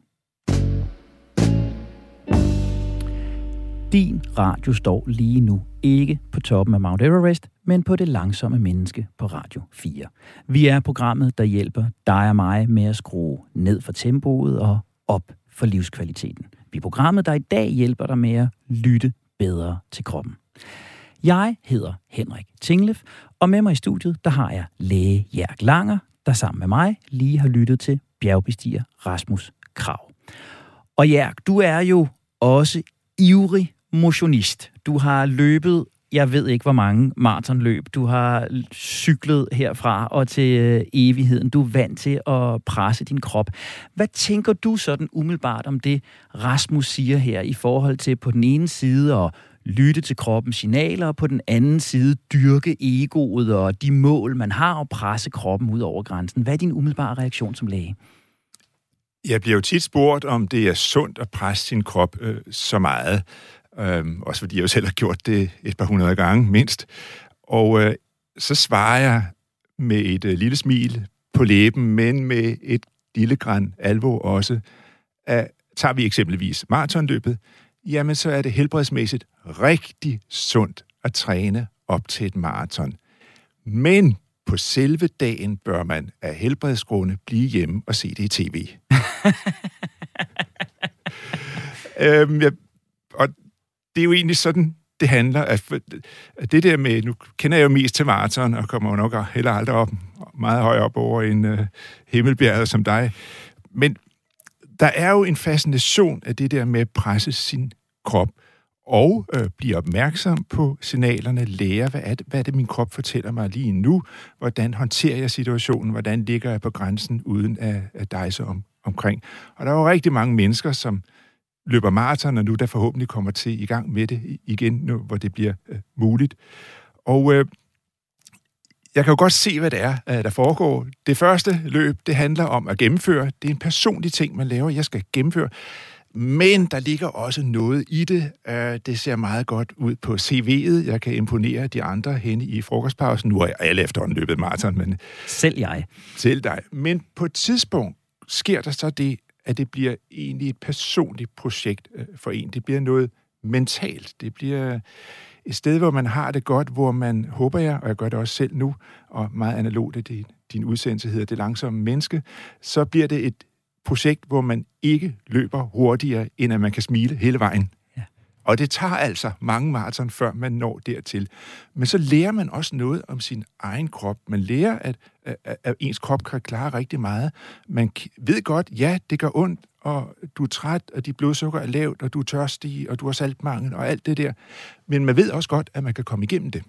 A: Din radio står lige nu ikke på toppen af Mount Everest, men på det langsomme menneske på Radio 4. Vi er programmet, der hjælper dig og mig med at skrue ned for tempoet og op for livskvaliteten. Vi er programmet, der i dag hjælper dig med at lytte bedre til kroppen. Jeg hedder Henrik Tinglef, og med mig i studiet, der har jeg læge Jærk Langer, der sammen med mig lige har lyttet til bjergbestiger Rasmus Krav. Og Jærk, du er jo også ivrig motionist. Du har løbet jeg ved ikke, hvor mange maratonløb du har cyklet herfra og til øh, evigheden. Du er vant til at presse din krop. Hvad tænker du sådan umiddelbart om det, Rasmus siger her, i forhold til på den ene side at lytte til kroppens signaler, og på den anden side dyrke egoet og de mål, man har, og presse kroppen ud over grænsen. Hvad er din umiddelbare reaktion som læge?
B: Jeg bliver jo tit spurgt, om det er sundt at presse sin krop øh, så meget. Øhm, også fordi jeg jo selv har gjort det et par hundrede gange, mindst. Og øh, så svarer jeg med et øh, lille smil på læben, men med et lille græn alvor også. At, tager vi eksempelvis maratonløbet, jamen så er det helbredsmæssigt rigtig sundt at træne op til et maraton. Men på selve dagen bør man af helbredsgrunde blive hjemme og se det i tv. øhm, jeg det er jo egentlig sådan, det handler. At, at det der med, nu kender jeg jo mest til maraton, og kommer jo nok heller aldrig op, meget højt op over en uh, himmelbjerget som dig. Men der er jo en fascination af det der med at presse sin krop og øh, blive opmærksom på signalerne, lære, hvad er, det, hvad er det, min krop fortæller mig lige nu, hvordan håndterer jeg situationen, hvordan ligger jeg på grænsen uden at, at dejse om, omkring. Og der er jo rigtig mange mennesker, som løber maraton, og nu der forhåbentlig kommer til i gang med det igen, nu hvor det bliver øh, muligt. Og øh, jeg kan jo godt se, hvad det er, øh, der foregår. Det første løb, det handler om at gennemføre. Det er en personlig ting, man laver. Jeg skal gennemføre. Men der ligger også noget i det. Øh, det ser meget godt ud på CV'et. Jeg kan imponere de andre hen i frokostpausen. Nu er alle efterhånden løbet maraton, men...
A: Selv jeg.
B: Selv dig. Men på et tidspunkt sker der så det, at det bliver egentlig et personligt projekt øh, for en. Det bliver noget mentalt. Det bliver øh, et sted, hvor man har det godt, hvor man, håber jeg, og jeg gør det også selv nu, og meget analogt, at det, din udsendelse hedder Det langsomme menneske, så bliver det et projekt, hvor man ikke løber hurtigere, end at man kan smile hele vejen. Og det tager altså mange maraton, før man når dertil. Men så lærer man også noget om sin egen krop. Man lærer, at, at, at ens krop kan klare rigtig meget. Man ved godt, ja, det gør ondt, og du er træt, og dit blodsukker er lavt, og du er tørstig, og du har saltmangel, og alt det der. Men man ved også godt, at man kan komme igennem det.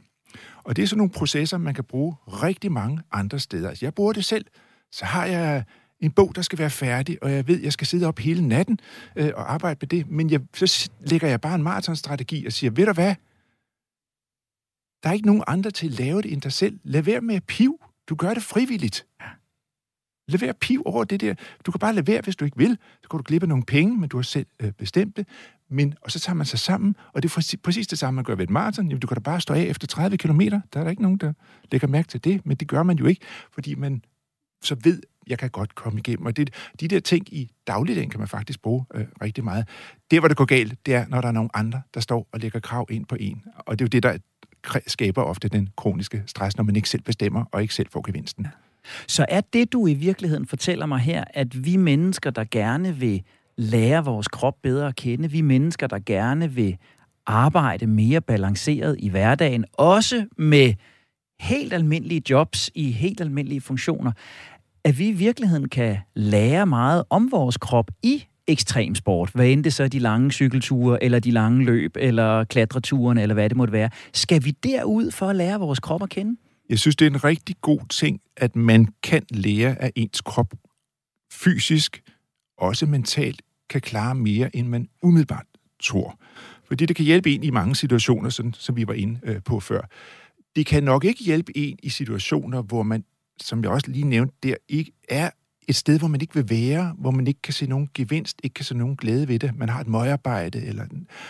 B: Og det er sådan nogle processer, man kan bruge rigtig mange andre steder. Altså, jeg bruger det selv. Så har jeg en bog, der skal være færdig, og jeg ved, jeg skal sidde op hele natten øh, og arbejde med det, men jeg, så lægger jeg bare en maratonstrategi og siger, ved du hvad, der er ikke nogen andre til at lave det end dig selv. Lad være med at piv. Du gør det frivilligt. Lad være piv over det der. Du kan bare lade være, hvis du ikke vil. Så kan du glippe nogle penge, men du har selv øh, bestemt det. Men, og så tager man sig sammen, og det er præcis det samme, man gør ved et maraton. Jamen, du kan da bare stå af efter 30 km. Der er der ikke nogen, der lægger mærke til det, men det gør man jo ikke, fordi man så ved, jeg kan godt komme igennem. Og det, de der ting i dagligdagen kan man faktisk bruge øh, rigtig meget. Det, hvor det går galt, det er, når der er nogle andre, der står og lægger krav ind på en. Og det er jo det, der skaber ofte den kroniske stress, når man ikke selv bestemmer og ikke selv får gevinsten.
A: Så er det, du i virkeligheden fortæller mig her, at vi mennesker, der gerne vil lære vores krop bedre at kende, vi mennesker, der gerne vil arbejde mere balanceret i hverdagen, også med helt almindelige jobs i helt almindelige funktioner, at vi i virkeligheden kan lære meget om vores krop i ekstremsport, hvad end det så er de lange cykelture, eller de lange løb, eller klatreturen, eller hvad det måtte være. Skal vi derud for at lære vores krop at kende?
B: Jeg synes, det er en rigtig god ting, at man kan lære af ens krop fysisk, også mentalt, kan klare mere, end man umiddelbart tror. Fordi det kan hjælpe en i mange situationer, sådan, som vi var inde øh, på før. Det kan nok ikke hjælpe en i situationer, hvor man som jeg også lige nævnte, der ikke er et sted, hvor man ikke vil være, hvor man ikke kan se nogen gevinst, ikke kan se nogen glæde ved det. Man har et møgarbejde, eller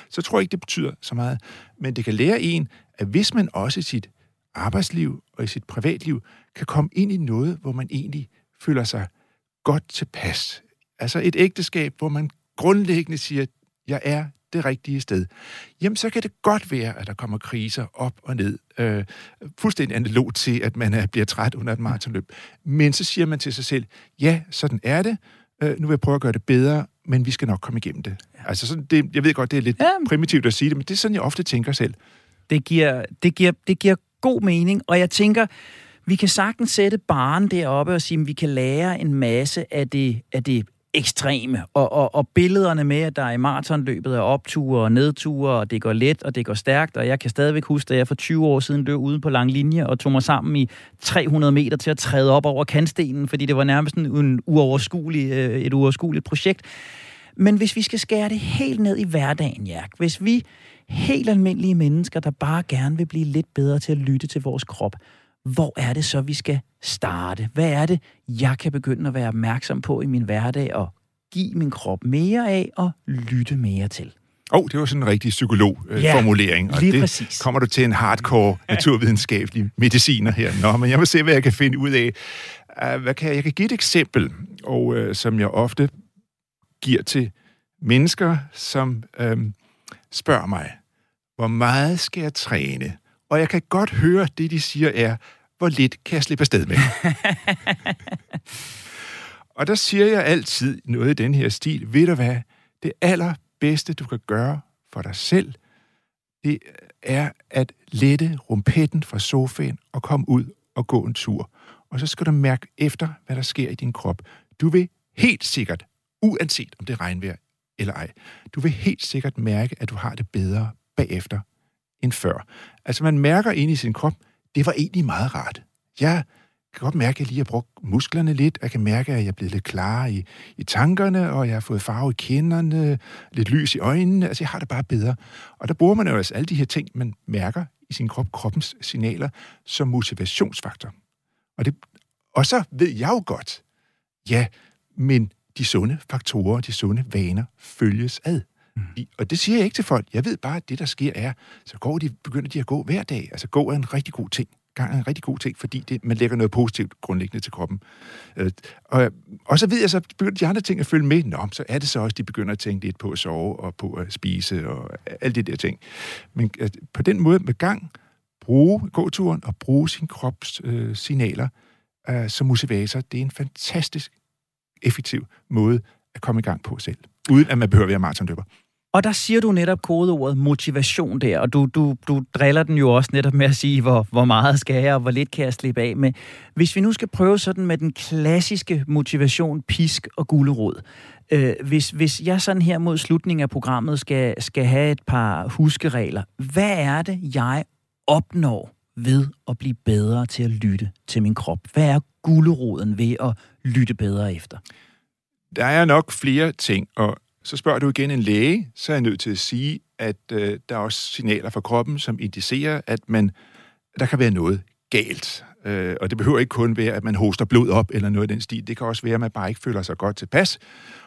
B: så tror jeg ikke, det betyder så meget. Men det kan lære en, at hvis man også i sit arbejdsliv og i sit privatliv kan komme ind i noget, hvor man egentlig føler sig godt tilpas. Altså et ægteskab, hvor man grundlæggende siger, jeg er det rigtige sted, jamen så kan det godt være, at der kommer kriser op og ned. Øh, fuldstændig analog til, at man er, bliver træt under et maratonløb. Men så siger man til sig selv, ja, sådan er det. Øh, nu vil jeg prøve at gøre det bedre, men vi skal nok komme igennem det. Ja. Altså sådan, det, jeg ved godt, det er lidt ja. primitivt at sige det, men det er sådan, jeg ofte tænker selv.
A: Det giver, det giver, det giver god mening, og jeg tænker, vi kan sagtens sætte barn deroppe og sige, at vi kan lære en masse af det, af det ekstreme. Og, og, og billederne med, at der i maratonløbet er opture og nedture, og det går let, og det går stærkt, og jeg kan stadigvæk huske, at jeg for 20 år siden løb ude på lang linje og tog mig sammen i 300 meter til at træde op over kantstenen, fordi det var nærmest en, uoverskuelig, øh, et uoverskueligt projekt. Men hvis vi skal skære det helt ned i hverdagen, Jærk, hvis vi helt almindelige mennesker, der bare gerne vil blive lidt bedre til at lytte til vores krop, hvor er det så, vi skal starte? Hvad er det, jeg kan begynde at være opmærksom på i min hverdag og give min krop mere af og lytte mere til?
B: Åh, oh, det var sådan en rigtig psykolog-formulering.
A: Øh, ja, og det præcis.
B: kommer du til en hardcore naturvidenskabelig mediciner her. Nå, men jeg vil se, hvad jeg kan finde ud af. Uh, hvad kan jeg? jeg kan give et eksempel, og uh, som jeg ofte giver til mennesker, som uh, spørger mig, hvor meget skal jeg træne? Og jeg kan godt høre, det de siger er, hvor lidt kan jeg slippe afsted med? og der siger jeg altid noget i den her stil. Ved du hvad? Det allerbedste, du kan gøre for dig selv, det er at lette rumpetten fra sofaen og komme ud og gå en tur. Og så skal du mærke efter, hvad der sker i din krop. Du vil helt sikkert, uanset om det er regnvejr eller ej, du vil helt sikkert mærke, at du har det bedre bagefter end før. Altså man mærker ind i sin krop, det var egentlig meget rart. Jeg kan godt mærke, at jeg lige har brugt musklerne lidt. Jeg kan mærke, at jeg er blevet lidt klar i, i tankerne, og jeg har fået farve i kinderne, lidt lys i øjnene. Altså, jeg har det bare bedre. Og der bruger man jo altså alle de her ting, man mærker i sin krop, kroppens signaler, som motivationsfaktor. Og, det, og så ved jeg jo godt, ja, men de sunde faktorer, de sunde vaner følges ad. Mm. Og det siger jeg ikke til folk. Jeg ved bare, at det, der sker, er, så går de, begynder de at gå hver dag. Altså, gå er en rigtig god ting gang er en rigtig god ting, fordi det, man lægger noget positivt grundlæggende til kroppen. Øh, og, og så ved jeg, så begynder de andre ting at følge med. Nå, så er det så også, de begynder at tænke lidt på at sove og på at spise og alle de der ting. Men at på den måde med gang, bruge gåturen og bruge sin krops øh, signaler øh, som motivator, det er en fantastisk effektiv måde at komme i gang på selv, uden at man behøver at være maratonløber.
A: Og der siger du netop kodeordet motivation der, og du, du, du driller den jo også netop med at sige, hvor, hvor meget skal jeg, og hvor lidt kan jeg slippe af med. Hvis vi nu skal prøve sådan med den klassiske motivation, pisk og gulerod. Øh, hvis, hvis jeg sådan her mod slutningen af programmet skal, skal have et par huskeregler, hvad er det, jeg opnår ved at blive bedre til at lytte til min krop? Hvad er guleroden ved at lytte bedre efter?
B: Der er nok flere ting, og så spørger du igen en læge, så er jeg nødt til at sige, at øh, der er også signaler fra kroppen, som indicerer, at man, der kan være noget galt. Øh, og det behøver ikke kun være, at man hoster blod op eller noget i den stil. Det kan også være, at man bare ikke føler sig godt tilpas.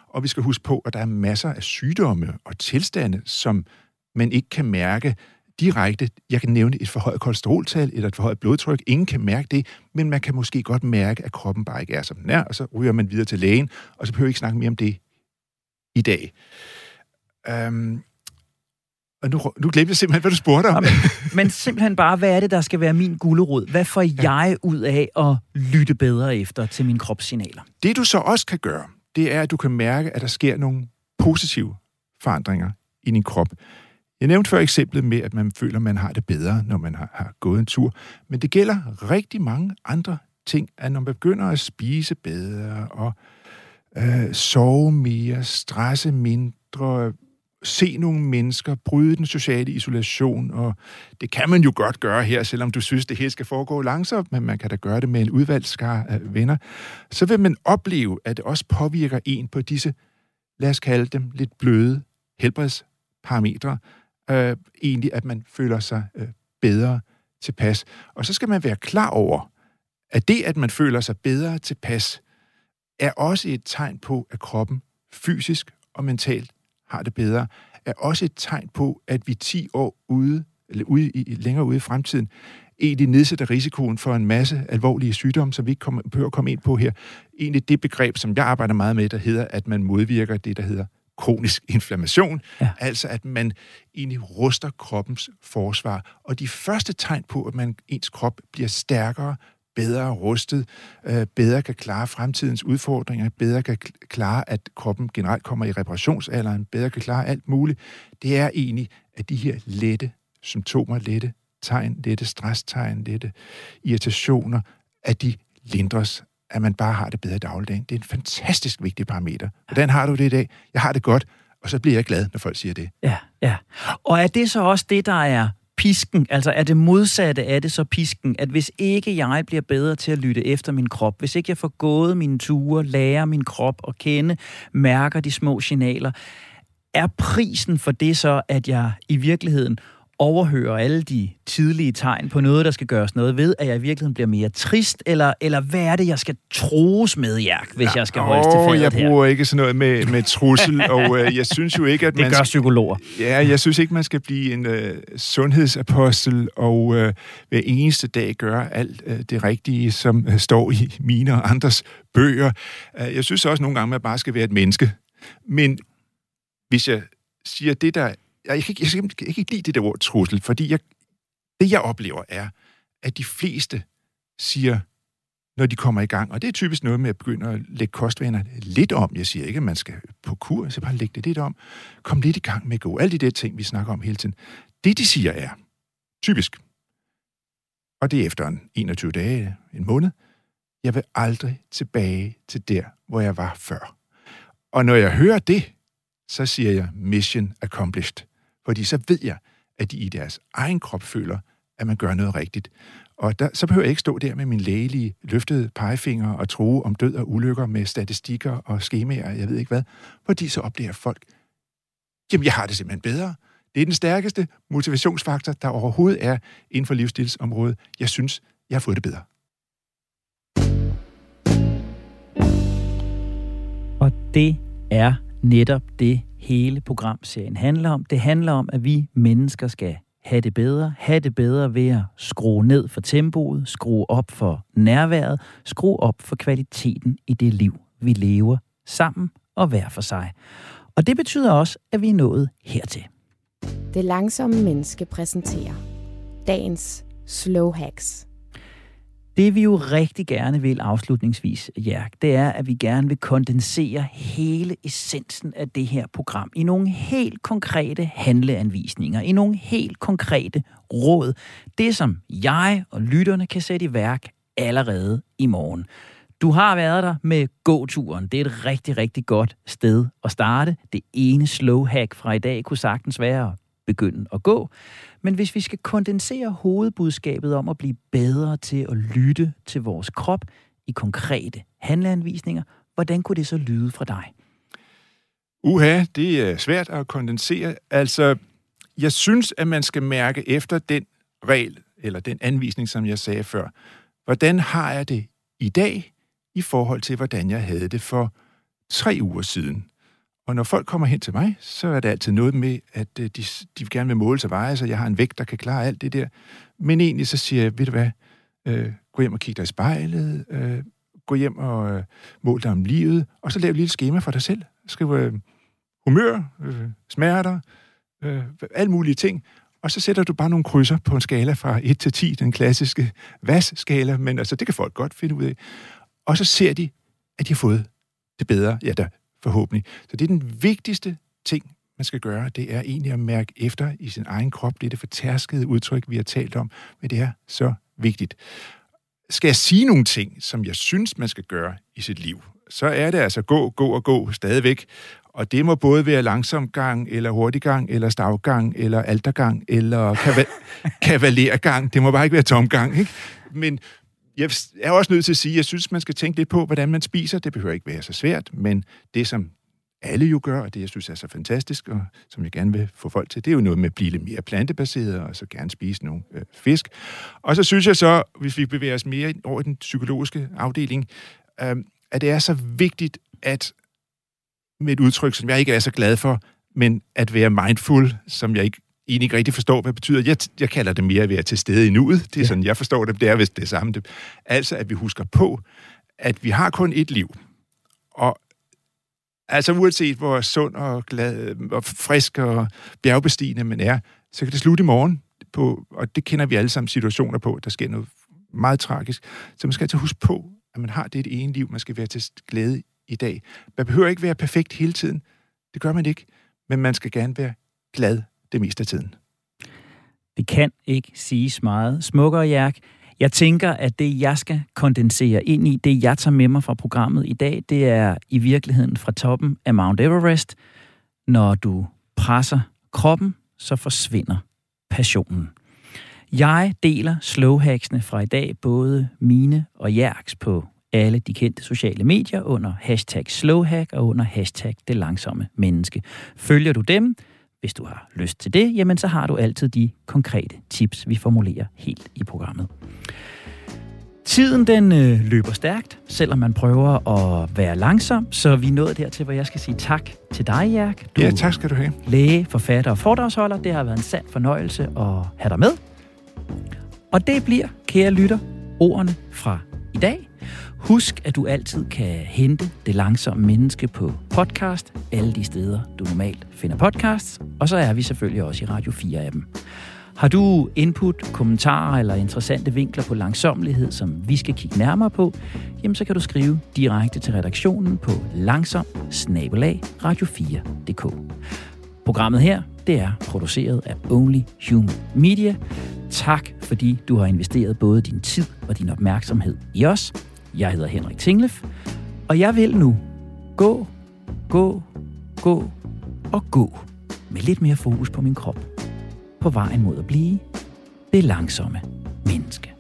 B: Og vi skal huske på, at der er masser af sygdomme og tilstande, som man ikke kan mærke direkte. Jeg kan nævne et forhøjet kolesteroltal eller et forhøjet blodtryk. Ingen kan mærke det, men man kan måske godt mærke, at kroppen bare ikke er, som den er, og så ryger man videre til lægen, og så behøver vi ikke snakke mere om det i dag. Um, og nu, nu glemte jeg simpelthen, hvad du spurgte om.
A: men, men simpelthen bare, hvad er det, der skal være min gulderod? Hvad får ja. jeg ud af at lytte bedre efter til mine kropssignaler?
B: Det du så også kan gøre, det er, at du kan mærke, at der sker nogle positive forandringer i din krop. Jeg nævnte før eksemplet med, at man føler, at man har det bedre, når man har, har gået en tur. Men det gælder rigtig mange andre ting, at når man begynder at spise bedre og øh, sove mere, stresse mindre, se nogle mennesker, bryde den sociale isolation, og det kan man jo godt gøre her, selvom du synes, det hele skal foregå langsomt, men man kan da gøre det med en udvalgskar af venner, så vil man opleve, at det også påvirker en på disse, lad os kalde dem, lidt bløde helbredsparametre, øh, egentlig, at man føler sig øh, bedre tilpas. Og så skal man være klar over, at det, at man føler sig bedre tilpas, er også et tegn på, at kroppen fysisk og mentalt har det bedre, er også et tegn på, at vi 10 år ude, eller ude i, længere ude i fremtiden, egentlig nedsætter risikoen for en masse alvorlige sygdomme, som vi ikke kommer, behøver at komme ind på her. Egentlig det begreb, som jeg arbejder meget med, der hedder, at man modvirker det, der hedder kronisk inflammation, ja. altså at man egentlig ruster kroppens forsvar. Og de første tegn på, at man ens krop bliver stærkere, bedre rustet, øh, bedre kan klare fremtidens udfordringer, bedre kan klare, at kroppen generelt kommer i reparationsalderen, bedre kan klare alt muligt, det er egentlig, at de her lette symptomer, lette tegn, lette stresstegn, lette irritationer, at de lindres, at man bare har det bedre i dagligdagen. Det er en fantastisk vigtig parameter. Hvordan har du det i dag? Jeg har det godt, og så bliver jeg glad, når folk siger det.
A: Ja, ja. Og er det så også det, der er pisken, altså er det modsatte af det så pisken, at hvis ikke jeg bliver bedre til at lytte efter min krop, hvis ikke jeg får gået mine ture, lærer min krop at kende, mærker de små signaler, er prisen for det så, at jeg i virkeligheden overhører alle de tidlige tegn på noget, der skal gøres noget ved, at jeg i virkeligheden bliver mere trist, eller, eller hvad er det, jeg skal troes med, Jærk, hvis ja, jeg skal holde til fadet
B: jeg her? Jeg bruger ikke sådan noget med, med trussel, og øh, jeg synes jo ikke, at
A: man... Det gør psykologer.
B: Ja, jeg synes ikke, man skal blive en øh, sundhedsapostel, og øh, hver eneste dag gøre alt øh, det rigtige, som øh, står i mine og andres bøger. Uh, jeg synes også nogle gange, at man bare skal være et menneske. Men hvis jeg siger det, der jeg kan, ikke, jeg, kan, jeg kan ikke lide det der ord trussel, fordi jeg, det, jeg oplever, er, at de fleste siger, når de kommer i gang, og det er typisk noget med at begynde at lægge kostvaner lidt om. Jeg siger ikke, at man skal på kur, så bare lægge det lidt om. Kom lidt i gang med at gå. Alle de der ting, vi snakker om hele tiden. det, de siger, er typisk, og det er efter en 21 dage, en måned, jeg vil aldrig tilbage til der, hvor jeg var før. Og når jeg hører det, så siger jeg mission accomplished. Fordi så ved jeg, at de i deres egen krop føler, at man gør noget rigtigt. Og der, så behøver jeg ikke stå der med min lægelige løftede pegefinger og tro om død og ulykker med statistikker og skemaer, jeg ved ikke hvad. Fordi så oplever folk, jamen jeg har det simpelthen bedre. Det er den stærkeste motivationsfaktor, der overhovedet er inden for livsstilsområdet. Jeg synes, jeg har fået det bedre.
A: Og det er netop det, hele programserien handler om. Det handler om, at vi mennesker skal have det bedre. Have det bedre ved at skrue ned for tempoet, skrue op for nærværet, skrue op for kvaliteten i det liv, vi lever sammen og hver for sig. Og det betyder også, at vi er nået hertil.
D: Det langsomme menneske præsenterer dagens slow hacks.
A: Det vi jo rigtig gerne vil afslutningsvis, Jærk, det er, at vi gerne vil kondensere hele essensen af det her program i nogle helt konkrete handleanvisninger, i nogle helt konkrete råd. Det, som jeg og lytterne kan sætte i værk allerede i morgen. Du har været der med gåturen. Det er et rigtig, rigtig godt sted at starte. Det ene slow hack fra i dag kunne sagtens være at begynde at gå. Men hvis vi skal kondensere hovedbudskabet om at blive bedre til at lytte til vores krop i konkrete handleanvisninger, hvordan kunne det så lyde fra dig?
B: Uha, det er svært at kondensere. Altså, jeg synes, at man skal mærke efter den regel, eller den anvisning, som jeg sagde før. Hvordan har jeg det i dag, i forhold til, hvordan jeg havde det for tre uger siden? Og når folk kommer hen til mig, så er det altid noget med, at øh, de, de gerne vil måle sig veje, så jeg har en vægt, der kan klare alt det der. Men egentlig så siger jeg, ved du hvad, øh, gå hjem og kig dig i spejlet, øh, gå hjem og øh, mål dig om livet, og så lav et lille schema for dig selv. Skriv øh, humør, øh, smerter, øh, alle mulige ting, og så sætter du bare nogle krydser på en skala fra 1 til 10, den klassiske VAS-skala, men altså, det kan folk godt finde ud af. Og så ser de, at de har fået det bedre. Ja, der forhåbentlig. Så det er den vigtigste ting, man skal gøre, det er egentlig at mærke efter i sin egen krop. Det er det fortærskede udtryk, vi har talt om, men det er så vigtigt. Skal jeg sige nogle ting, som jeg synes, man skal gøre i sit liv, så er det altså gå, gå og gå stadigvæk. Og det må både være langsomgang, eller hurtiggang, eller stavgang, eller altergang, eller kavalergang. Det må bare ikke være tomgang. Ikke? Men jeg er også nødt til at sige, at jeg synes, man skal tænke lidt på, hvordan man spiser. Det behøver ikke være så svært, men det, som alle jo gør, og det, jeg synes er så fantastisk, og som jeg gerne vil få folk til, det er jo noget med at blive lidt mere plantebaseret, og så gerne spise nogle øh, fisk. Og så synes jeg så, hvis vi bevæger os mere over den psykologiske afdeling, øh, at det er så vigtigt, at med et udtryk, som jeg ikke er så glad for, men at være mindful, som jeg ikke egentlig ikke rigtig forstår, hvad det betyder. Jeg, jeg kalder det mere at være til stede i nuet. Det er ja. sådan, jeg forstår det. Det er vist det samme. Altså, at vi husker på, at vi har kun et liv. Og altså, uanset hvor sund og glad og frisk og bjergbestigende man er, så kan det slutte i morgen. På, og det kender vi alle sammen situationer på. Der sker noget meget tragisk. Så man skal altså huske på, at man har det et ene liv, man skal være til glæde i dag. Man behøver ikke være perfekt hele tiden. Det gør man ikke. Men man skal gerne være glad det meste af tiden.
A: Det kan ikke siges meget smukkere, Jærk. Jeg tænker, at det, jeg skal kondensere ind i, det jeg tager med mig fra programmet i dag, det er i virkeligheden fra toppen af Mount Everest. Når du presser kroppen, så forsvinder passionen. Jeg deler slowhacksene fra i dag, både mine og Jærks på alle de kendte sociale medier under hashtag slowhack og under hashtag det langsomme menneske. Følger du dem, hvis du har lyst til det, jamen så har du altid de konkrete tips, vi formulerer helt i programmet. Tiden den øh, løber stærkt, selvom man prøver at være langsom, så vi er nået dertil, hvor jeg skal sige tak til dig, Jærk.
B: Du ja, tak skal du have.
A: Læge, forfatter og foredragsholder. Det har været en sand fornøjelse at have dig med. Og det bliver, kære lytter, ordene fra i dag. Husk, at du altid kan hente Det Langsomme Menneske på podcast, alle de steder, du normalt finder podcasts, og så er vi selvfølgelig også i Radio 4 af dem. Har du input, kommentarer eller interessante vinkler på langsomlighed, som vi skal kigge nærmere på, jamen så kan du skrive direkte til redaktionen på langsom radio4.dk. Programmet her, det er produceret af Only Human Media. Tak, fordi du har investeret både din tid og din opmærksomhed i os. Jeg hedder Henrik Tinglef, og jeg vil nu gå, gå, gå og gå med lidt mere fokus på min krop. På vejen mod at blive det langsomme menneske.